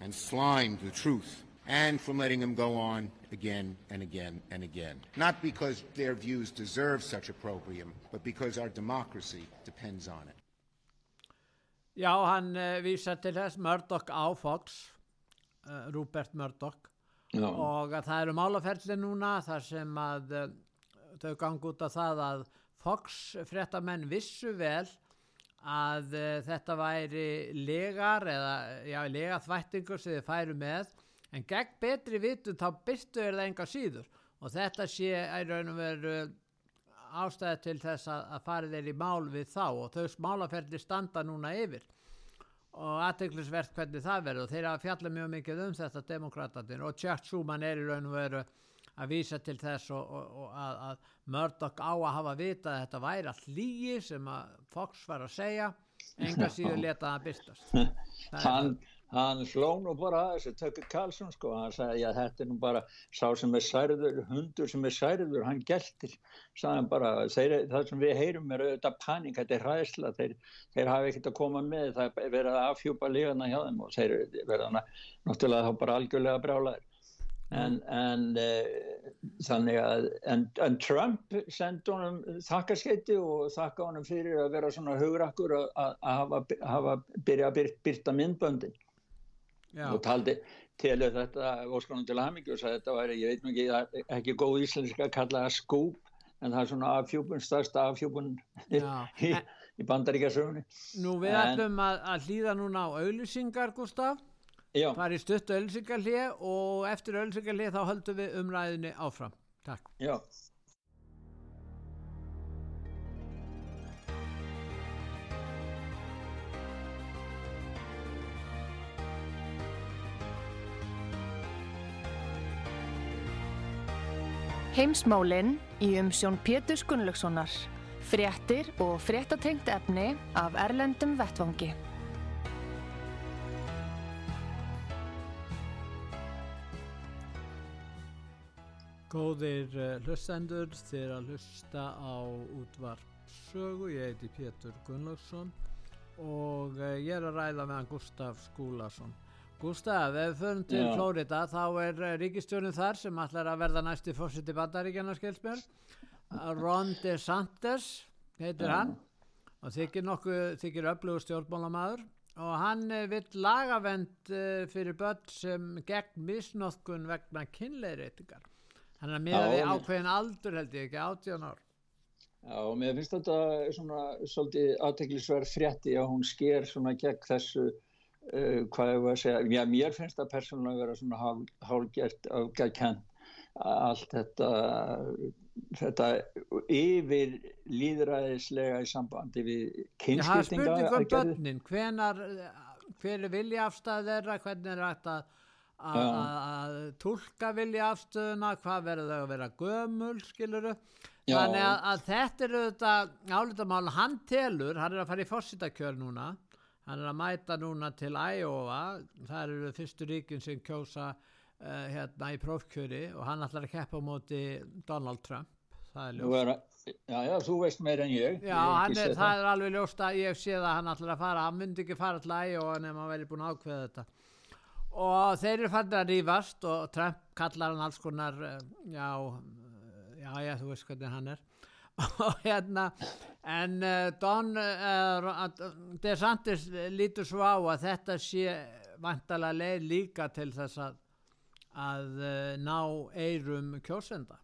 and slimed the truth, and from letting them go on again and again and again. Not because their views deserve such opprobrium, but because our democracy depends on it. Já, hann uh, vísar til þess Murdoch á Fox, uh, Rupert Murdoch, Já. og að það eru málaferðli núna þar sem að uh, þau gangi út af það að Fox fréttamenn vissu vel að uh, þetta væri legar eða já, legaþvættingur sem þið færu með. En gegn betri vitu þá byrtu er það enga síður. Og þetta sé að raun og veru ástæði til þess að, að farið er í mál við þá. Og þau smálaferðli standa núna yfir. Og aðteglisvert hvernig það verður. Og þeir hafa fjallað mjög mikið um þetta demokratatin og Chuck Schumann er í raun og veru að vísa til þess og, og, og að, að Murdoch á að hafa vita að þetta væri all lígi sem að Fox var að segja enga síður leta það byrstast *laughs* hann, hann sló nú bara að þessu Tökkur Karlsson sko. Hann sagði að þetta er nú bara sá sem er særður, hundur sem er særður hann geltir, sagði hann bara þeir, það sem við heyrum er auðvitað panik þetta er ræðsla, þeir, þeir hafa ekkert að koma með, það er verið að afhjúpa lífana hjá þeim og þeir verða náttúrulega þá bara algjörlega brálaðir en, en uh, þannig að en, en Trump sendi honum þakkarskeiti og þakka honum fyrir að vera svona hugrakkur að, hafa, hafa byrja að byr, byrta myndböndin. Já. og taldi til þetta óskonum til Hammingi og sagði þetta væri, ég veit mjög ekki, ekki góð íslenska að kalla það skúp en það er svona afhjúpun, stærsta afhjúpun í, í bandaríkasögunni Nú við ætlum að, að hlýða núna á auðlýsingar Gustaf Já. Það er stutt ölsingarlið og eftir ölsingarlið þá höldum við umræðinni áfram. Takk. Já. Heimsmálinn í umsjón Pétur Gunnlaugssonar. Fréttir og fréttatengt efni af Erlendum Vettvangi. Góðir uh, hlustendur þér að hlusta á útvarpsögu, ég heiti Pétur Gunnlaugsson og uh, ég er að ræða meðan Gustaf Skúlason. Gustaf, ef við förum til Já. Flórida þá er uh, ríkistjórnum þar sem allar að verða næsti fórsiti bandaríkjana skilsmjörn. Ron DeSantis heitir Já. hann og þykir nokkuð, þykir öflugur stjórnmálamæður og hann vill lagavend fyrir börn sem gegn misnóðkun vegna kynleirreitingar. Þannig að með við ákveðin aldur held ég ekki, 18 ár. Já, og mér finnst þetta svona svolítið aðteglisverð frétti að hún sker svona gegn þessu, uh, hvað ég var að segja, já, mér finnst það persónulega að vera svona hálgert afgæðkent allt þetta, þetta yfir líðræðislega í sambandi við kynnskiptinga. Það er spurning um börnin, hvenar, hver er viljaafstæð þeirra, hvernig er þetta að tólka viljaafstöðuna, hvað verður það að vera gömul, skiluru. Þannig að, að þetta er auðvitað álítamál, hann telur, hann er að fara í fórsítakjör núna, hann er að mæta núna til Æjóa, það eru fyrstu ríkin sem kjósa uh, hérna í prófkjöri og hann ætlar að keppa móti Donald Trump, það er. Já, já, þú veist meira en ég. Já, ég er, það er alveg ljóst að ég sé að hann ætlar að fara, hann myndi ekki fara til Æjóa nefnum að veri búin að ákveða þetta og þeir eru fannir að rýfast og Trump kallar hann alls konar eh, já, já, já, þú veist hvernig hann er. *laughs* Og hérna en uh, Don DeSantis lítur svo á að þetta sé vantala leið líka til þess að að ná eirum kjósenda.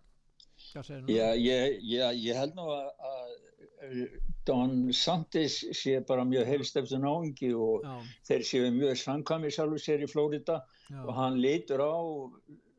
Já, ég, ég, ég held nú að, að Don Santis sé bara mjög helstefn náingi og Já. þeir séu mjög sangkami sjálfur sér í Flórida og hann lítur á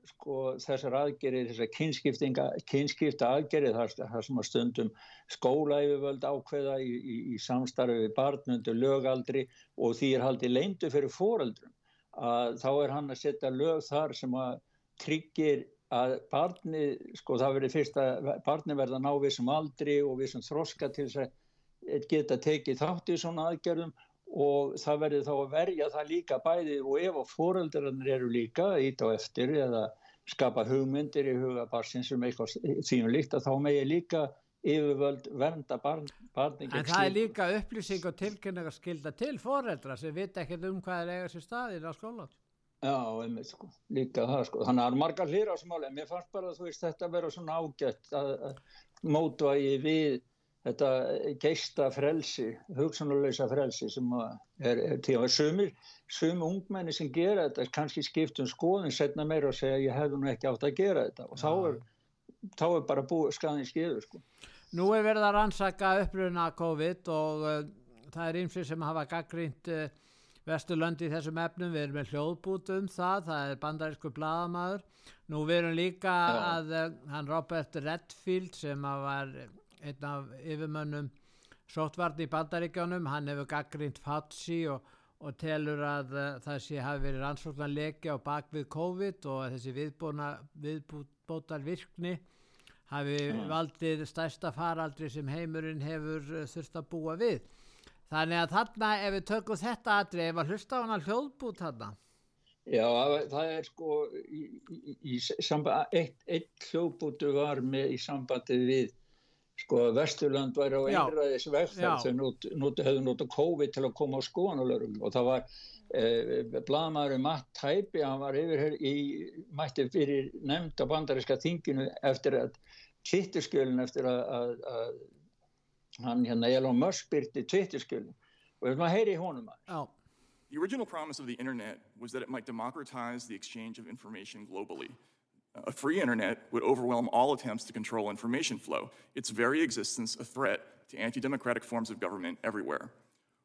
sko, þessar aðgerið, þessar kynskipta aðgerið þar, þar sem að stundum skólaæfivöld ákveða í, í, í samstarfi við barnundu lögaldri og því er haldið leindu fyrir fóreldrum að þá er hann að setja lög þar sem að tryggir að barni, sko það verið fyrst að barni verða ná við sem aldri og við sem þroska til þess að geta tekið þátt í svona aðgerðum og það verður þá að verja það líka bæði og ef og fóröldarannir eru líka ít á eftir eða skapa hugmyndir í huga barsins um eitthvað þínum líkt að þá megi líka yfirvöld vernda barn, barni En það er líka upplýsing og tilkynningar skilda til fóreldra sem vita ekkert um hvað er eiga sér staðir á skólan Já, einmitt sko, líka það sko. Þannig að það er margar hlýra á smáli en mér fannst bara að þú veist þetta vera svona ágætt að, að mótvægi við þetta geista frelsi, hugsanuleysa frelsi sem er, er til að sumir, sumi ungmenni sem gera þetta kannski skiptum skoðin, setna meira og segja ég hefði nú ekki átt að gera þetta og þá er, þá er bara búið skaðin skiður sko. Nú er verið að rannsaka uppruna COVID og uh, það er einsið sem hafa gaggrínt uh, Vesturlöndi í þessum efnum, við erum með hljóðbút um það, það er bandarísku bladamæður. Nú við erum líka Já. að uh, hann Robert Redfield sem var einn af yfirmönnum sóttvarni í bandaríkjónum, hann hefur gaggrínt Fauci og, og telur að uh, það sé hafi verið rannsóknarleki á bakvið COVID og þessi viðbútar virkni hafi valdið stærsta faraldri sem heimurinn hefur uh, þurft að búa við. Þannig að þarna ef við tökum þetta aðri, ef að hlusta á hana hljóðbút þarna. Já, það er sko í, í, í eitt, eitt hljóðbútu var með í sambandi við sko að Vesturland væri á einræðis vegferð sem hefðu notið COVID til að koma á skoðanalörum og það var eh, bladamæður Matt Tæpi, hann var yfir í, mætti fyrir nefnd á bandaríska þinginu eftir að tvitturskjölinn eftir að, að, að hann hérna Elon Musk byrti tvitturskjölinn og við erum að heyri honum að The original promise of the internet was that it might democratize the exchange of information globally. A free internet would overwhelm all attempts to control information flow, its very existence a threat to anti democratic forms of government everywhere.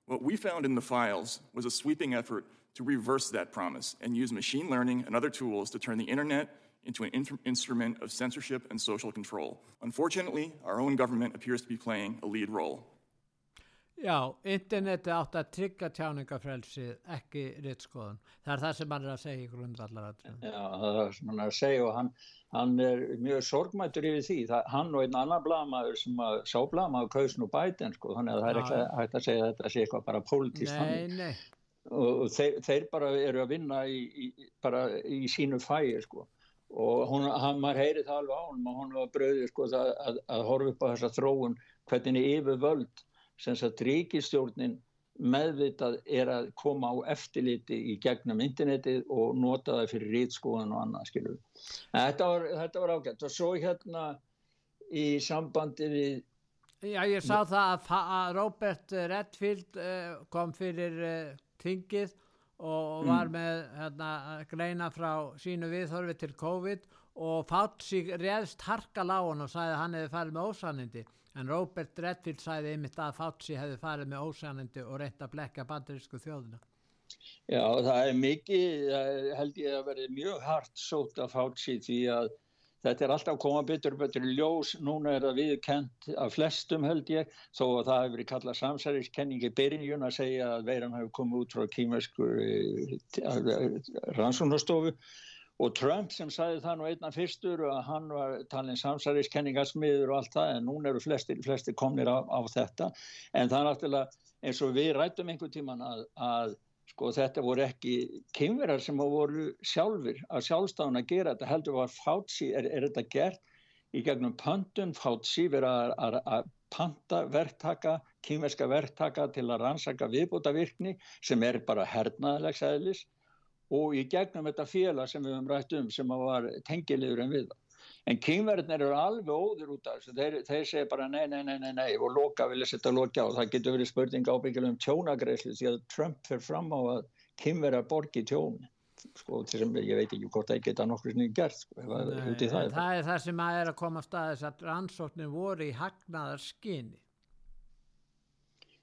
What we found in the files was a sweeping effort to reverse that promise and use machine learning and other tools to turn the internet into an in- instrument of censorship and social control. Unfortunately, our own government appears to be playing a lead role. Já, interneti átt að tryggja tjáningafrelsið, ekki rittskoðun. Það er það sem hann er að segja í grundvallar. Já, það er sem hann er að segja og hann, hann er mjög sorgmættur yfir því. Það, hann og einn annan blamaður sem að sá blamaður kausn og bæten, sko, þannig að það er ekki hægt að segja að þetta sé eitthvað bara pólitíst hann. Nei, nei. Og þeir, þeir bara eru að vinna í, í, bara í sínu fæi, sko. Og hún, hann, maður heyri það alveg á hann og hún var bröðið, sko, að, að, að horfa upp á þessa þróun, hvernig yfir völd sem sagt ríkistjórnin meðvitað er að koma á eftirliti í gegnum internetið og nota það fyrir rítskóðan og annað skilur. Þetta var, þetta var ágætt og svo hérna í sambandi við Já ég sá það að, Robert Redfield uh, kom fyrir tingið og var mm. með hérna, greina frá sínu viðhorfi til COVID og fátt sig reðst harkal á hann og sagði að hann hefði farið með ósanindi En Robert Redfield sæði einmitt að Fauci hefði farið með ósænandi og reynt að blekka bandarísku þjóðuna. Já, það er mikið, það held ég að verði mjög hart sót af Fauci því að þetta er alltaf koma betur betur ljós, núna er það viðkent af flestum held ég, þó að það hefur verið kallað samsæriskenning í byrjun að segja að veiran hefur komið út frá kýmversku rannsóknarstofu og Trump sem sagði það nú einna fyrstur að hann var talin samsæriskenningasmiður og allt það en núna eru flestir, flestir komnir á, á þetta. En það er náttúrulega eins og við rættum einhver tíman að, að sko þetta voru ekki kynverar sem voru sjálfur að sjálfstafan að gera þetta heldur var Fauci, er, er þetta gert í gegnum pöntun? Fauci verið að, að panta verktaka, kynverska verktaka til að rannsaka viðbúta virkni sem er bara hernaðlegs eðlis og í gegnum þetta félag sem við höfum rætt um sem var tengilegur en við. En kynverðinir eru alveg óður út af þessu, þeir, þeir segja bara nei, nei, nei, nei, nei og loka vilja setja loka og það getur verið spurning ábyggilega um tjónagreyslu því að Trump fer fram á að kynverðar borgi tjóni. Sko, sem ég veit ekki hvort það geta nokkur snið gert sko, Nei, það, það er það sem að er að koma staðis að rannsóknir voru í hagnaðar skinni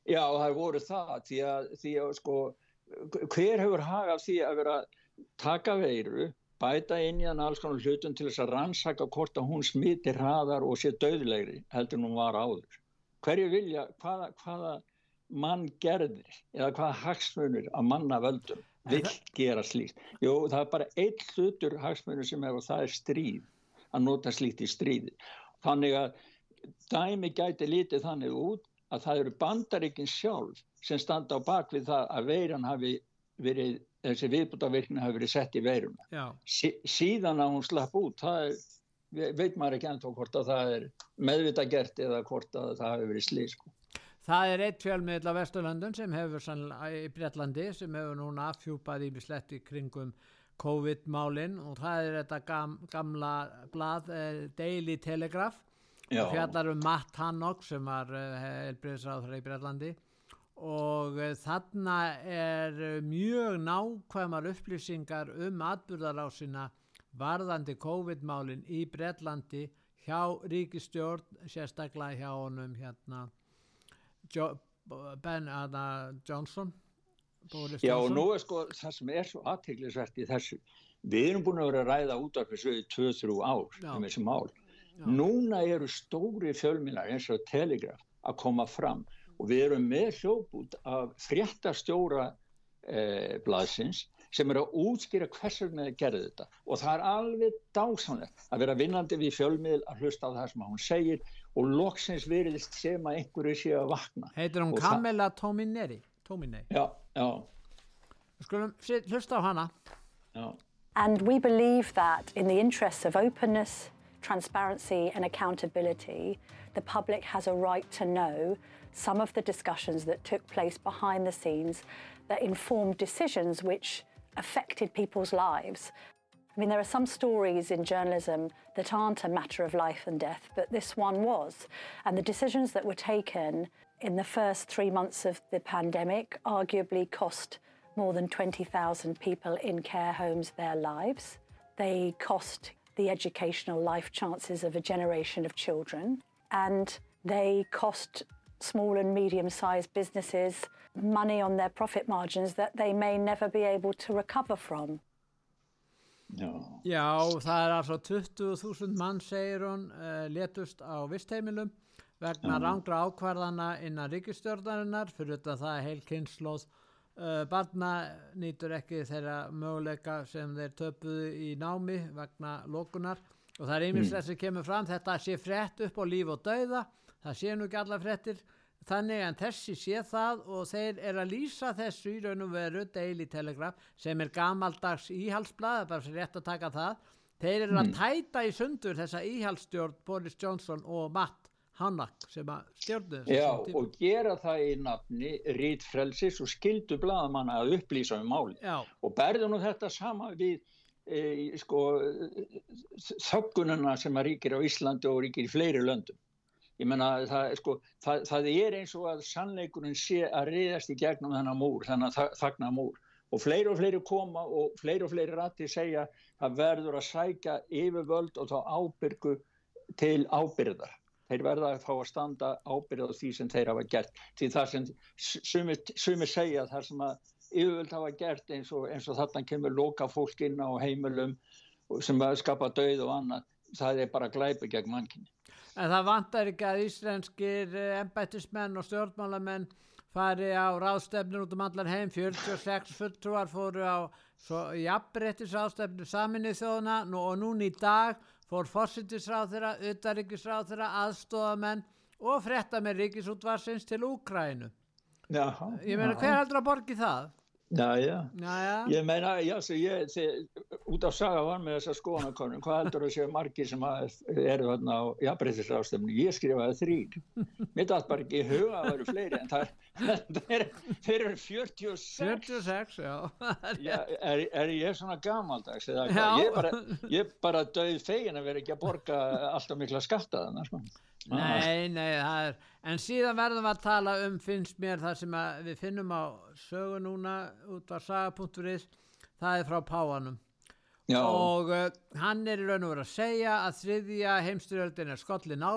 Já, það voru það því að, því að sko hver hefur hagað því að vera taka veiru, bæta inn í hann alls konar hlutum til þess að rannsaka hvort að hún smiti hraðar og sé döðlegri heldur hún var áður. Hverju vilja, hvaða, hvaða mann gerðir eða hvaða hagsmunur að manna völdum vill gera slíkt? Jú, það er bara eitt hlutur hagsmunur sem er og það er stríð, að nota slíkt í stríði. Þannig að dæmi gæti lítið þannig út að það eru bandaríkin sjálf sem standa á bakvið það að veiran hafi verið, þessi viðbútavirkni hafi verið sett í veiruna. Sí, síðan að hún slapp út, það er, veit maður ekki ennþá hvort að það er meðvita gert eða hvort að það hafi verið slið sko. Það er eitt fjölmiðl á Vesturlandun sem hefur í Breitlandi sem hefur núna afhjúpað í besletti kringum COVID-málinn og það er þetta gam, gamla blað eh, Daily Telegraph og fjallar um Matt Hannock sem var eh, helbriðsráður í Breitlandi og uh, þarna er uh, mjög nákvæmar upplýsingar um atbyrðarásina varðandi COVID-málinn í Breitlandi hjá ríkistjórn, sérstaklega hjá honum hérna jo, Ben Anna Johnson Boris Já Johnson. og nú er sko það sem er svo aðteglisvert í þessu við erum búin að vera að ræða út af þessu 2-3 ár Já. um þessi mál Já. núna eru stóri fjölminar eins og Telegraph að koma fram og við erum með hljóput af fréttastjóra eh, blaðsins sem er að útskýra hvers vegna þið gerði þetta. Og það er alveg dásamlega að vera vinnandi við fjölmiðl að hlusta á það sem hún segir og loksins veriðist sem að einhverju sé að vakna. Heitir hún Kamela Tomineri? Tominei? Já, já. Skulum hlusta á hana. Já. And we believe that in the interests of openness, transparency and accountability, the public has a right to know some of the discussions that took place behind the scenes that informed decisions which affected people's lives. I mean, there are some stories in journalism that aren't a matter of life and death, but this one was. And the decisions that were taken in the first three months of the pandemic arguably cost more than 20,000 people in care homes their lives. They cost the educational life chances of a generation of children. And they cost small and medium-sized businesses money on their profit margins that they may never be able to recover from. No. Já, það er altså 20.000 mann, segir hún, uh, letust á vistheimilum vegna no. rángra ákvarðana innan ríkistjórnarinnar fyrir þetta það heil kynnslóð uh, barna nýtur ekki þeirra möguleika sem þeir töpuðu í námi vegna lókunar og það er einminslega mm. sem kemur fram þetta sé frett upp á líf og dauða það sé nú ekki alla frettir þannig en þessi sé það og þeir er að lýsa þessu í raun og veru Daily Telegraph sem er gamaldags íhalsblad, bara sem rétt að taka það. Þeir eru að mm. tæta í sundur þessa íhalsstjórn Boris Johnson og Matt Hannak sem að stjórnu Já og gera það í nafni Rít Frelsis og skildu bladamanna að upplýsa um máli Já. og berðu nú þetta sama við e, sko þöggununa sem að ríkir á Íslandi og ríkir í fleiri löndum ég menna það, sko, það, það er eins og að sannleikurinn sé að riðast í gegnum þennan múr, þennan þagna múr. Og fleiri og fleiri koma og fleiri og fleiri rætti segja að verður að sækja yfirvöld og þá ábyrgu til ábyrðar þeir verða að fá að standa ábyrða á því sem þeir hafa gert. Því það sem sumir, segja þar sem að yfirvöld hafa gert eins og, eins og þarna kemur loka fólk inn á heimilum sem skapa döið og annað það er bara glæpi gegn mannkinni. En það vantar ekki að íslenskir embættismenn og stjórnmálamenn fari á ráðstefnir út um allar heim 46 fulltrúar fóru á jafnbrettis ráðstefnir saminnið þjóðuna og núna í dag fór fósittisráð þeirra, utaríkisráð þeirra, aðstofamenn og frétta með ríkisútvarsins til Úkrænu. Já, ég meina hver heldur að borgi það? Já, já, já, ég meina, já, ég, þið, út af saga var með þessa skoðanakonum, hvað heldur að séu margir sem eru þarna á jafnbreytisrástöfnu, ég skrifaði þrýr, mér dætt bara ekki huga að vera fleiri, en það er, *laughs* þeir eru 46. 46, já. *laughs* já er, er ég svona gamaldags eða hvað, ég er bara, bara döið fegin að vera ekki að borga alltaf mikla skatta þannig, sko. Nei, nei, það er, en síðan verðum við að tala um, finnst mér það sem við finnum á sögu núna út af saga.is, það er frá Páanum Já. og uh, hann er í raun og verið að segja að þriðja heimstyrjöldin er skollin á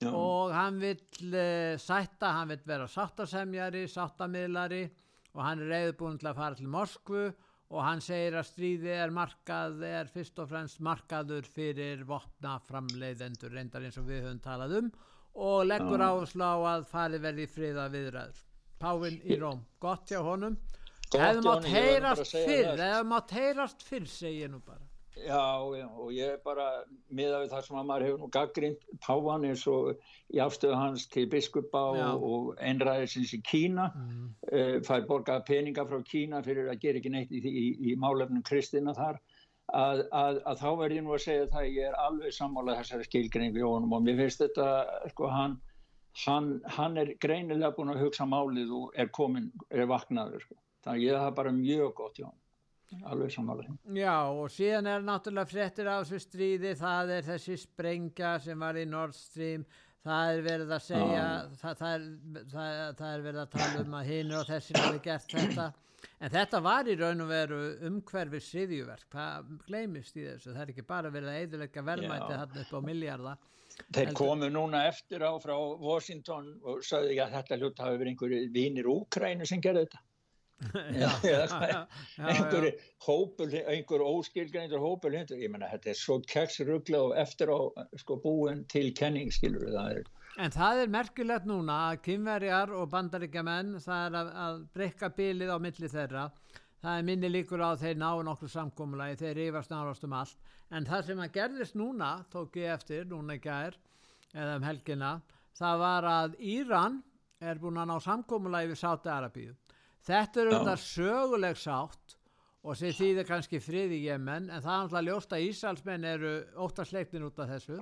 Já. og hann vil uh, sætta, hann vil vera sáttasemjari, sáttamilari og hann er reyðbúin til að fara til Moskvu og hann segir að stríði er markað, er fyrst og fremst markaður fyrir vopnaframleiðendur reyndar eins og við höfum talað um og leggur áherslu á að fari verði friða viðræður. Pávinn í Róm, gott hjá honum. Hefðu mátt heyrast fyrr, hefðu mátt heyrast fyrr, segir ég nú bara. Já, já, og ég er bara miða við það sem að maður hefur nú gaggrind Pávan eins og í afstöðu hans til biskupa og, og einræðisins í Kína mm. uh, fær borgað peninga frá Kína fyrir að gera ekki neitt í, í, í málefnum Kristina þar að, að, að þá verður ég nú að segja það ég er alveg sammálað þessari skilgrein við honum og mér finnst þetta sko hann, hann, hann er greinilega búin að hugsa málið og er komin, er vaknaður sko. þannig að ég það bara mjög gott hjá hann alveg samanlega. Já og síðan er náttúrulega frettir á þessu stríði, það er þessi sprengja sem var í Nord Stream, það er verið að segja, það, það, er, það, það er verið að tala um að hinn og þessi hafi gert þetta, en þetta var í raun og veru umhverfið sriðjuverk, það gleymist í þessu, það er ekki bara verið að eðuleika velmæti þarna upp á miljarda. Þeir komu núna eftir á frá Washington og sagði að þetta hlut hafi verið einhverju vinir Úkrænu sem gerði þetta *laughs* einhverju hópul einhverju óskilgrændur hópul ég menna þetta er svo keksrugla og eftir á sko búin til kenning skilur það er En það er merkilegt núna að kynverjar og bandaríkjaman það er að, að breyka bílið á milli þeirra. Það er minni líkur á þeir ná nokkur samkómulagi, þeir rifast nárast um allt. En það sem að gerðist núna tók ég eftir, núna að er eða um helgina, það var að Íran er búin að ná samkómulagi við Sáti Arabíu Þetta eru þetta söguleg sátt og sem þýðir kannski frið í Jemen en það er alltaf ljóst að Ísælsmenn eru óttasleiknin út af þessu.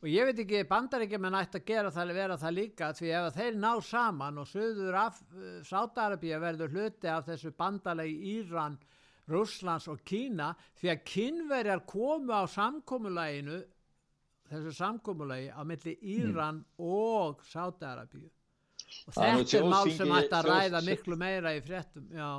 Og ég veit ekki bandaríkjumenn ætti að gera það vera það líka því ef þeir ná saman og söður af uh, Sátarabíu verður hluti af þessu bandalegi Íran, Rúslands og Kína því að kynverjar komu á samkómuleginu þessu samkómulegi á milli Íran mm. og Sátarabíu og þetta er mál sem ætti að ræða miklu meira í já.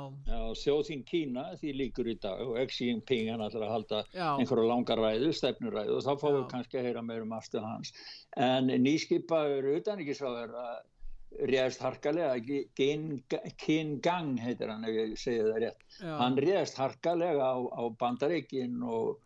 Sjóðþín Kína því líkur í dag og Xi Jinping hann ætlar að halda já. einhverju langar ræðu, stefnuræðu og þá fáum við kannski að heyra meira um aftur hans. En nýskipaður utanrikiðsráður réðst harkalega Qin Gang heitir hann ef ég segja það rétt. Já. hann réðst harkalega á, á bandaríkin og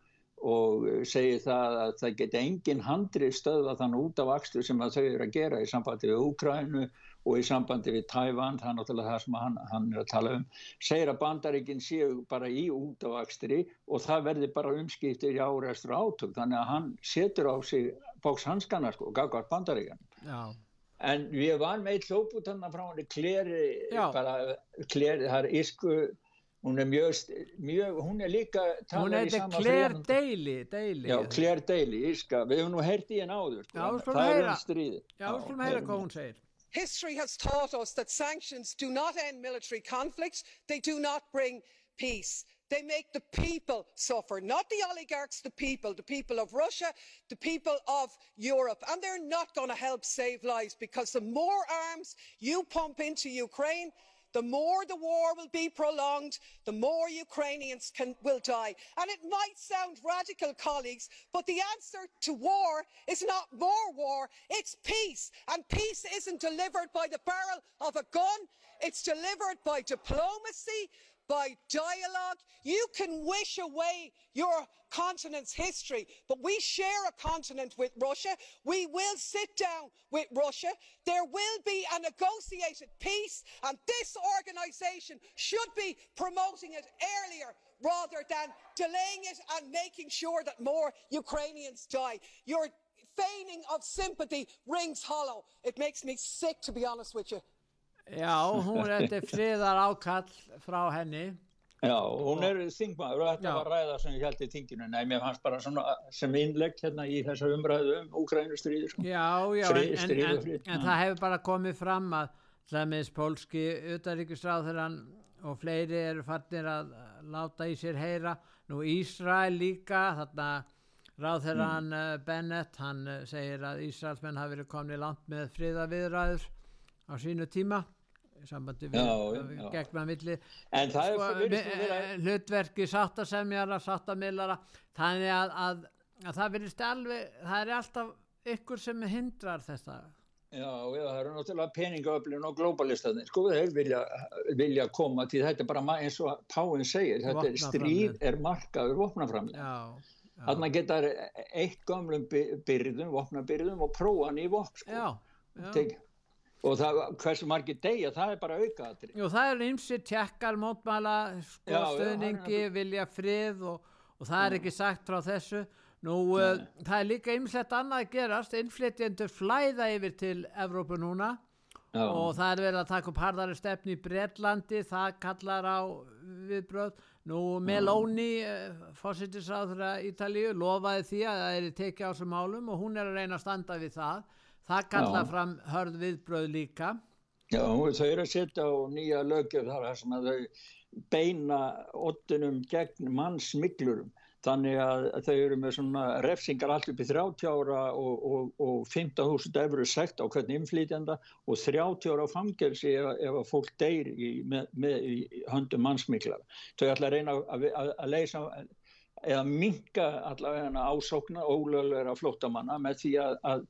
og segir það að það geti engin handri stöða þann út af axtu sem þau eru að gera í sambandi við Úkrænu og í sambandi við Tævan, það er náttúrulega það sem hann, hann er að tala um, segir að bandaríkinn séu bara í út af axtri og það verði bara umskiptir í áreistur átök, þannig að hann setur á sig bókshanskannar sko, og gagvar bandaríkinn. Já. En við varum eitt hlóputanna frá hann kleri, bara kleri, það er ísku hún er mjög, mjög hún er líka hún þetta Claire Daly, Daly. Já, Claire Daly, íska, við hefum nú heyrti í henn áður já, það er enn stríð já, við skulum heyra hvað hún segir History has taught us that sanctions do not end military conflicts. They do not bring peace. They make the people suffer not the oligarchs the people the people of russia the people of europe. And they're not going to help save lives because the more arms you pump into ukraine the more the war will be prolonged the more ukrainians will die. and it might sound radical colleagues but the answer to war is not more war. It's peace. And peace isn't delivered by the barrel of a gun. It's delivered by diplomacy dialogue. You can wish away your continent's history, but we share a continent with Russia. We will sit down with Russia. There will be a negotiated peace, and this organisation should be promoting it earlier rather than delaying it and making sure that more Ukrainians die. Your feigning of sympathy rings hollow. It makes me sick, to be honest with you. Já, hún er eftir friðar ákall frá henni. Já, hún er þingmaður og þetta Já. var ræða sem ég held í þinginu. Nei, mér fannst bara svona sem innlegg hérna í þessa umræðu um Úgrænustriði. Sko. Já, já, Frið, en, en, en, en það hefur bara komið fram að hlæmiðs pólski utaríkisráðurann og fleiri eru fannir að láta í sér heyra. Nú Ísrael líka, þarna ráðherran mm. Eh, Bennett, hann eh, segir að Ísraelsmenn hafi verið komnið langt með friðaviðræður á sínu tíma sambandi við, já, já. gegn að milli sko, eh, hlutverki sáttasemjara, sáttamillara þannig að, að, að það verist alveg, það er alltaf ykkur sem hindrar þetta Já, já, það eru náttúrulega peningaöflin og globalistaðin, sko, þeir vilja, vilja koma til þetta bara eins og Páinn segir, þetta er stríð er markaður vopnaframlega. Þannig að geta eitt gamlum byrðum, vopnabyrðum og prófan í vopn, sko. Já, já. Teg, og það, hversu margir degja, það er bara aukaðatri. Jú, það er ymsið tjekkar, mótmæla, sko, stöðningi, vilja frið og, og það er ekki sagt frá þessu. Nú, uh, það er líka ymslegt annað að gerast, innflytjendur flæða yfir til Evrópu núna Já. og það er verið að taka upp hardari stefni í Breitlandi, það kallar á viðbröð. Nú, Meloni, uh, fósittisráður Ítalíu, lofaði því að það er tekið á þessum málum og hún er að reyna að standa við það. Það kallar Já. fram hörð viðbröð líka. Já, þau eru að setja á nýja lögjöf þar sem að þau beina ottunum gegn mannsmiglurum. Þannig að þau eru með svona refsingar allt upp í 30 ára og, og, og 15.000 eurur sekt á hvern inflýtjanda og 30 ára fangelsi ef, ef að fólk deyr í, með, með í höndum mannsmiglar. Þau ætla að reyna að, að, að leysa eða minka allavega ásókna ólögulega flóttamanna með því að, að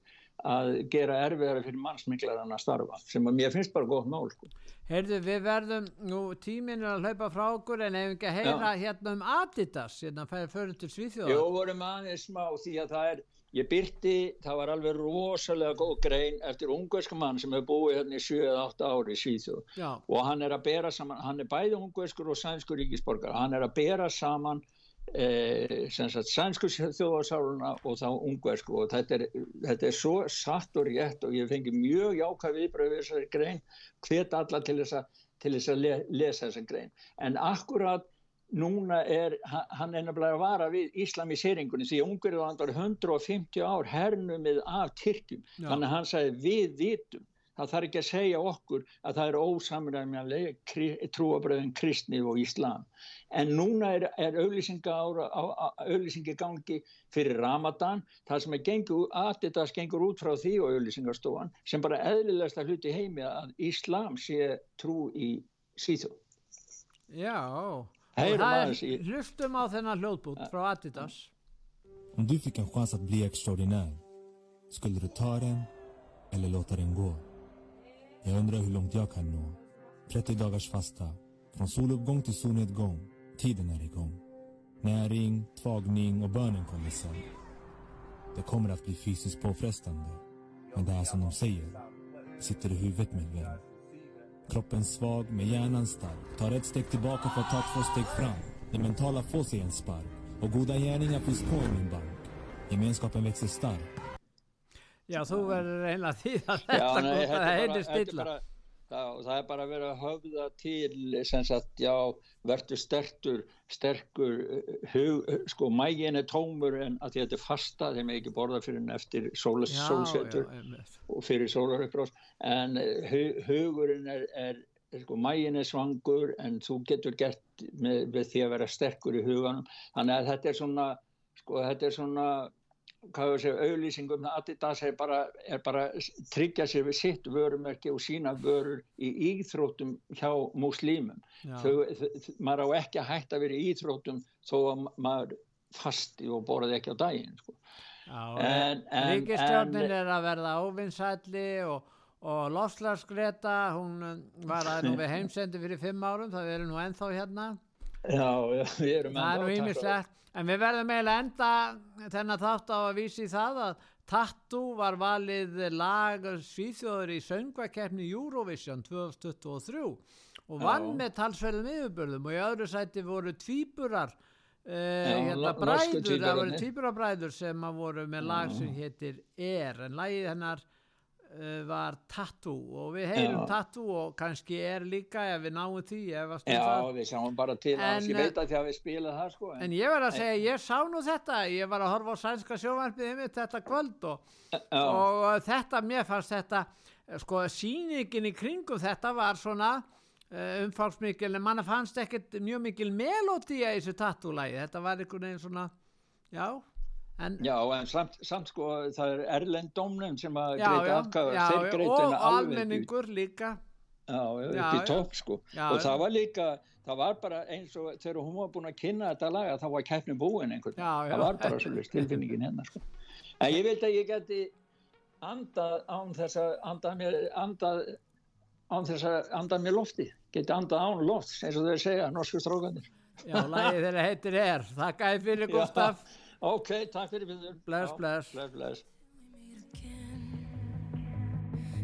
að gera erfiðara fyrir mannsminglarinn að starfa sem að mér finnst bara gott mál sko. Heyrðu við verðum nú tíminu að hlaupa frá okkur en ef ekki að heyra Já. hérna um Adidas hérna færi fyrir til Svíþjóða Jó vorum aðeins smá því að það er ég byrti, það var alveg rosalega góð grein eftir ungverska mann sem hefur búið hérna í 7-8 ári í Svíþjóð Já. og hann er að bera saman hann er bæði ungverskur og sænskur ríkisborgar hann er að bera saman Eh, sænsku þjóðarsáluna og þá ungversku. Og þetta er, þetta er svo satt og rétt og ég fengi mjög jákvæð viðbröð við þessari grein hvet alla til þess að, til þess að le, lesa þessa grein. En akkurat núna er hann nefnilega að vara við Íslamiseringunni því að Ungverðurland var 150 ár hernumið af Tyrkjum. Þannig að hann sagði við vitum það þarf ekki að segja okkur að það er ósamræðanlega trúabröðin kristni og íslam. En núna er, er auðlýsingi gangi fyrir Ramadan. Það sem er gengur, Adidas gengur út frá því og auðlýsingastofan sem bara eðlilegast að hluti heimi að íslam sé trú í síðu Já, hlustum á þennan hljóðbút frá Adidas. Om du fick en chans att bli extraordinär skulle du ta den eller låta den gå? Jag undrar hur långt jag kan nå. 30 dagars fasta. Från soluppgång till solnedgång. Tiden är igång. Näring, tvagning och bönen kommer sen. Det kommer att bli fysiskt påfrestande. Men det är som de säger. Sitter i huvudet min vän. Kroppen svag, med hjärnan stark. Tar ett steg tillbaka för att ta två steg fram. Det mentala får sig en spark. Och goda gärningar finns på i min bank. Gemenskapen växer stark. Já, þú verður reyna því að þetta það heitir stilla. Það, það er bara vera að höfða til, sem sagt, já, verður sterkur, sterkur, hug, sko, mægin er tómur en að þetta er fasta, þeim er ekki borða fyrir eftir sólsetur og fyrir sólarupprás, en hug, hugurinn er, er, sko, mægin er svangur en þú getur gert með, með því að vera sterkur í huganum, þannig að þetta er svona, sko, þetta er svona, auðlýsingum Adidas er bara, er bara tryggja sér við sitt vörumerki og sína vörur í íþróttum hjá múslímum. Maður á ekki að hætta að vera í íþróttum þó að maður fasti og borði ekki á daginn sko. Ríkistjórnin er að verða óvinsælli og, og Lofslagsgreta hún um, var að nú *laughs* við heimsendi fyrir fimm árum það verður nú ennþá hérna Já, við erum það er nú ímislegt en við verðum eiginlega enda þennan þátt á að vísi það að Tattoo var valið lag svíþjóður í söngvakeppni Eurovision 2023 og vann Já. með talsverðum yfirbörðum og í öðru sæti voru tvíburar uh, hérna bræður, það voru tvíburabræður sem voru með lag sem héttir Er. En lagið hennar var Tattoo. Og við heyrum. Tattoo og kannski Er líka ef við náum því Já, við sjáum bara til en, ég veit að því að við spila það sko En, en ég var að segja, ég sá nú þetta ég var að horfa á sænska sjóvarpið yfir þetta kvöld og, og þetta, mér fannst þetta sko síningin í kringum þetta var svona umfálsmikil en manna fannst ekkert mjög mikil melodía í þessu tattúlægi þetta var einhvern veginn svona já En, já, en samt, samt sko það er Erlendómnum sem að greita afkvæða þeir greita og almenningur líka. Já, upp í topp sko. Og það var líka, það var bara eins og þegar hún var búin að kynna þetta laga þá var keppnum búin einhvern það var bara svolítið tilfinningin hérna sko. En ég veit að ég geti andað án þess að andað mér andað án þess að andað mér lofti. Geti andað án loft eins og þeir segja, norsku strókanir Já, lagið þeirra heitir er. Þið fyrir *laughs* Gustaf Ok, takk fyrir við Bless, bless Bless, bless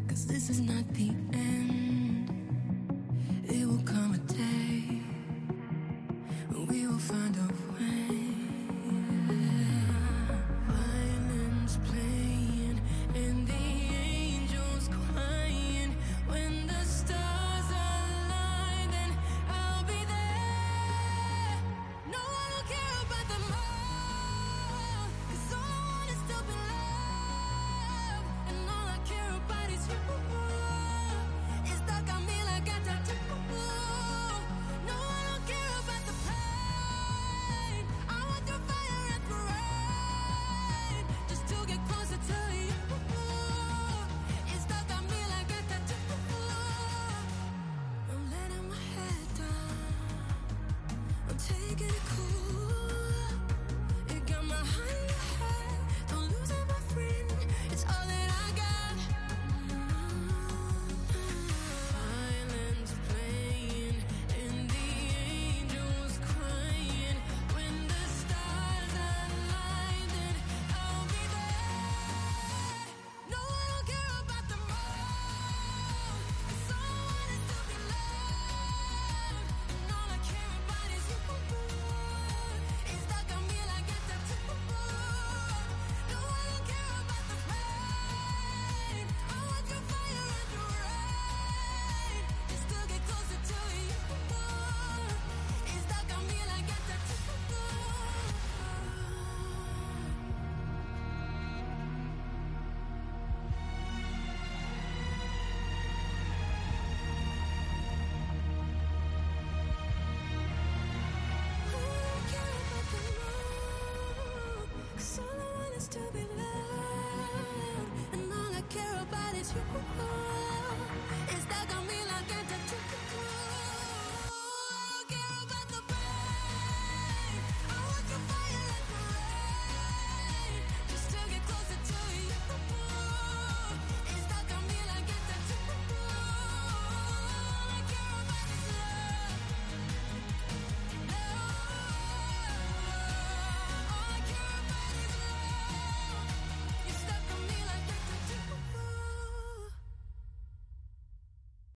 Cause this is not the end. It will come a day We will find a way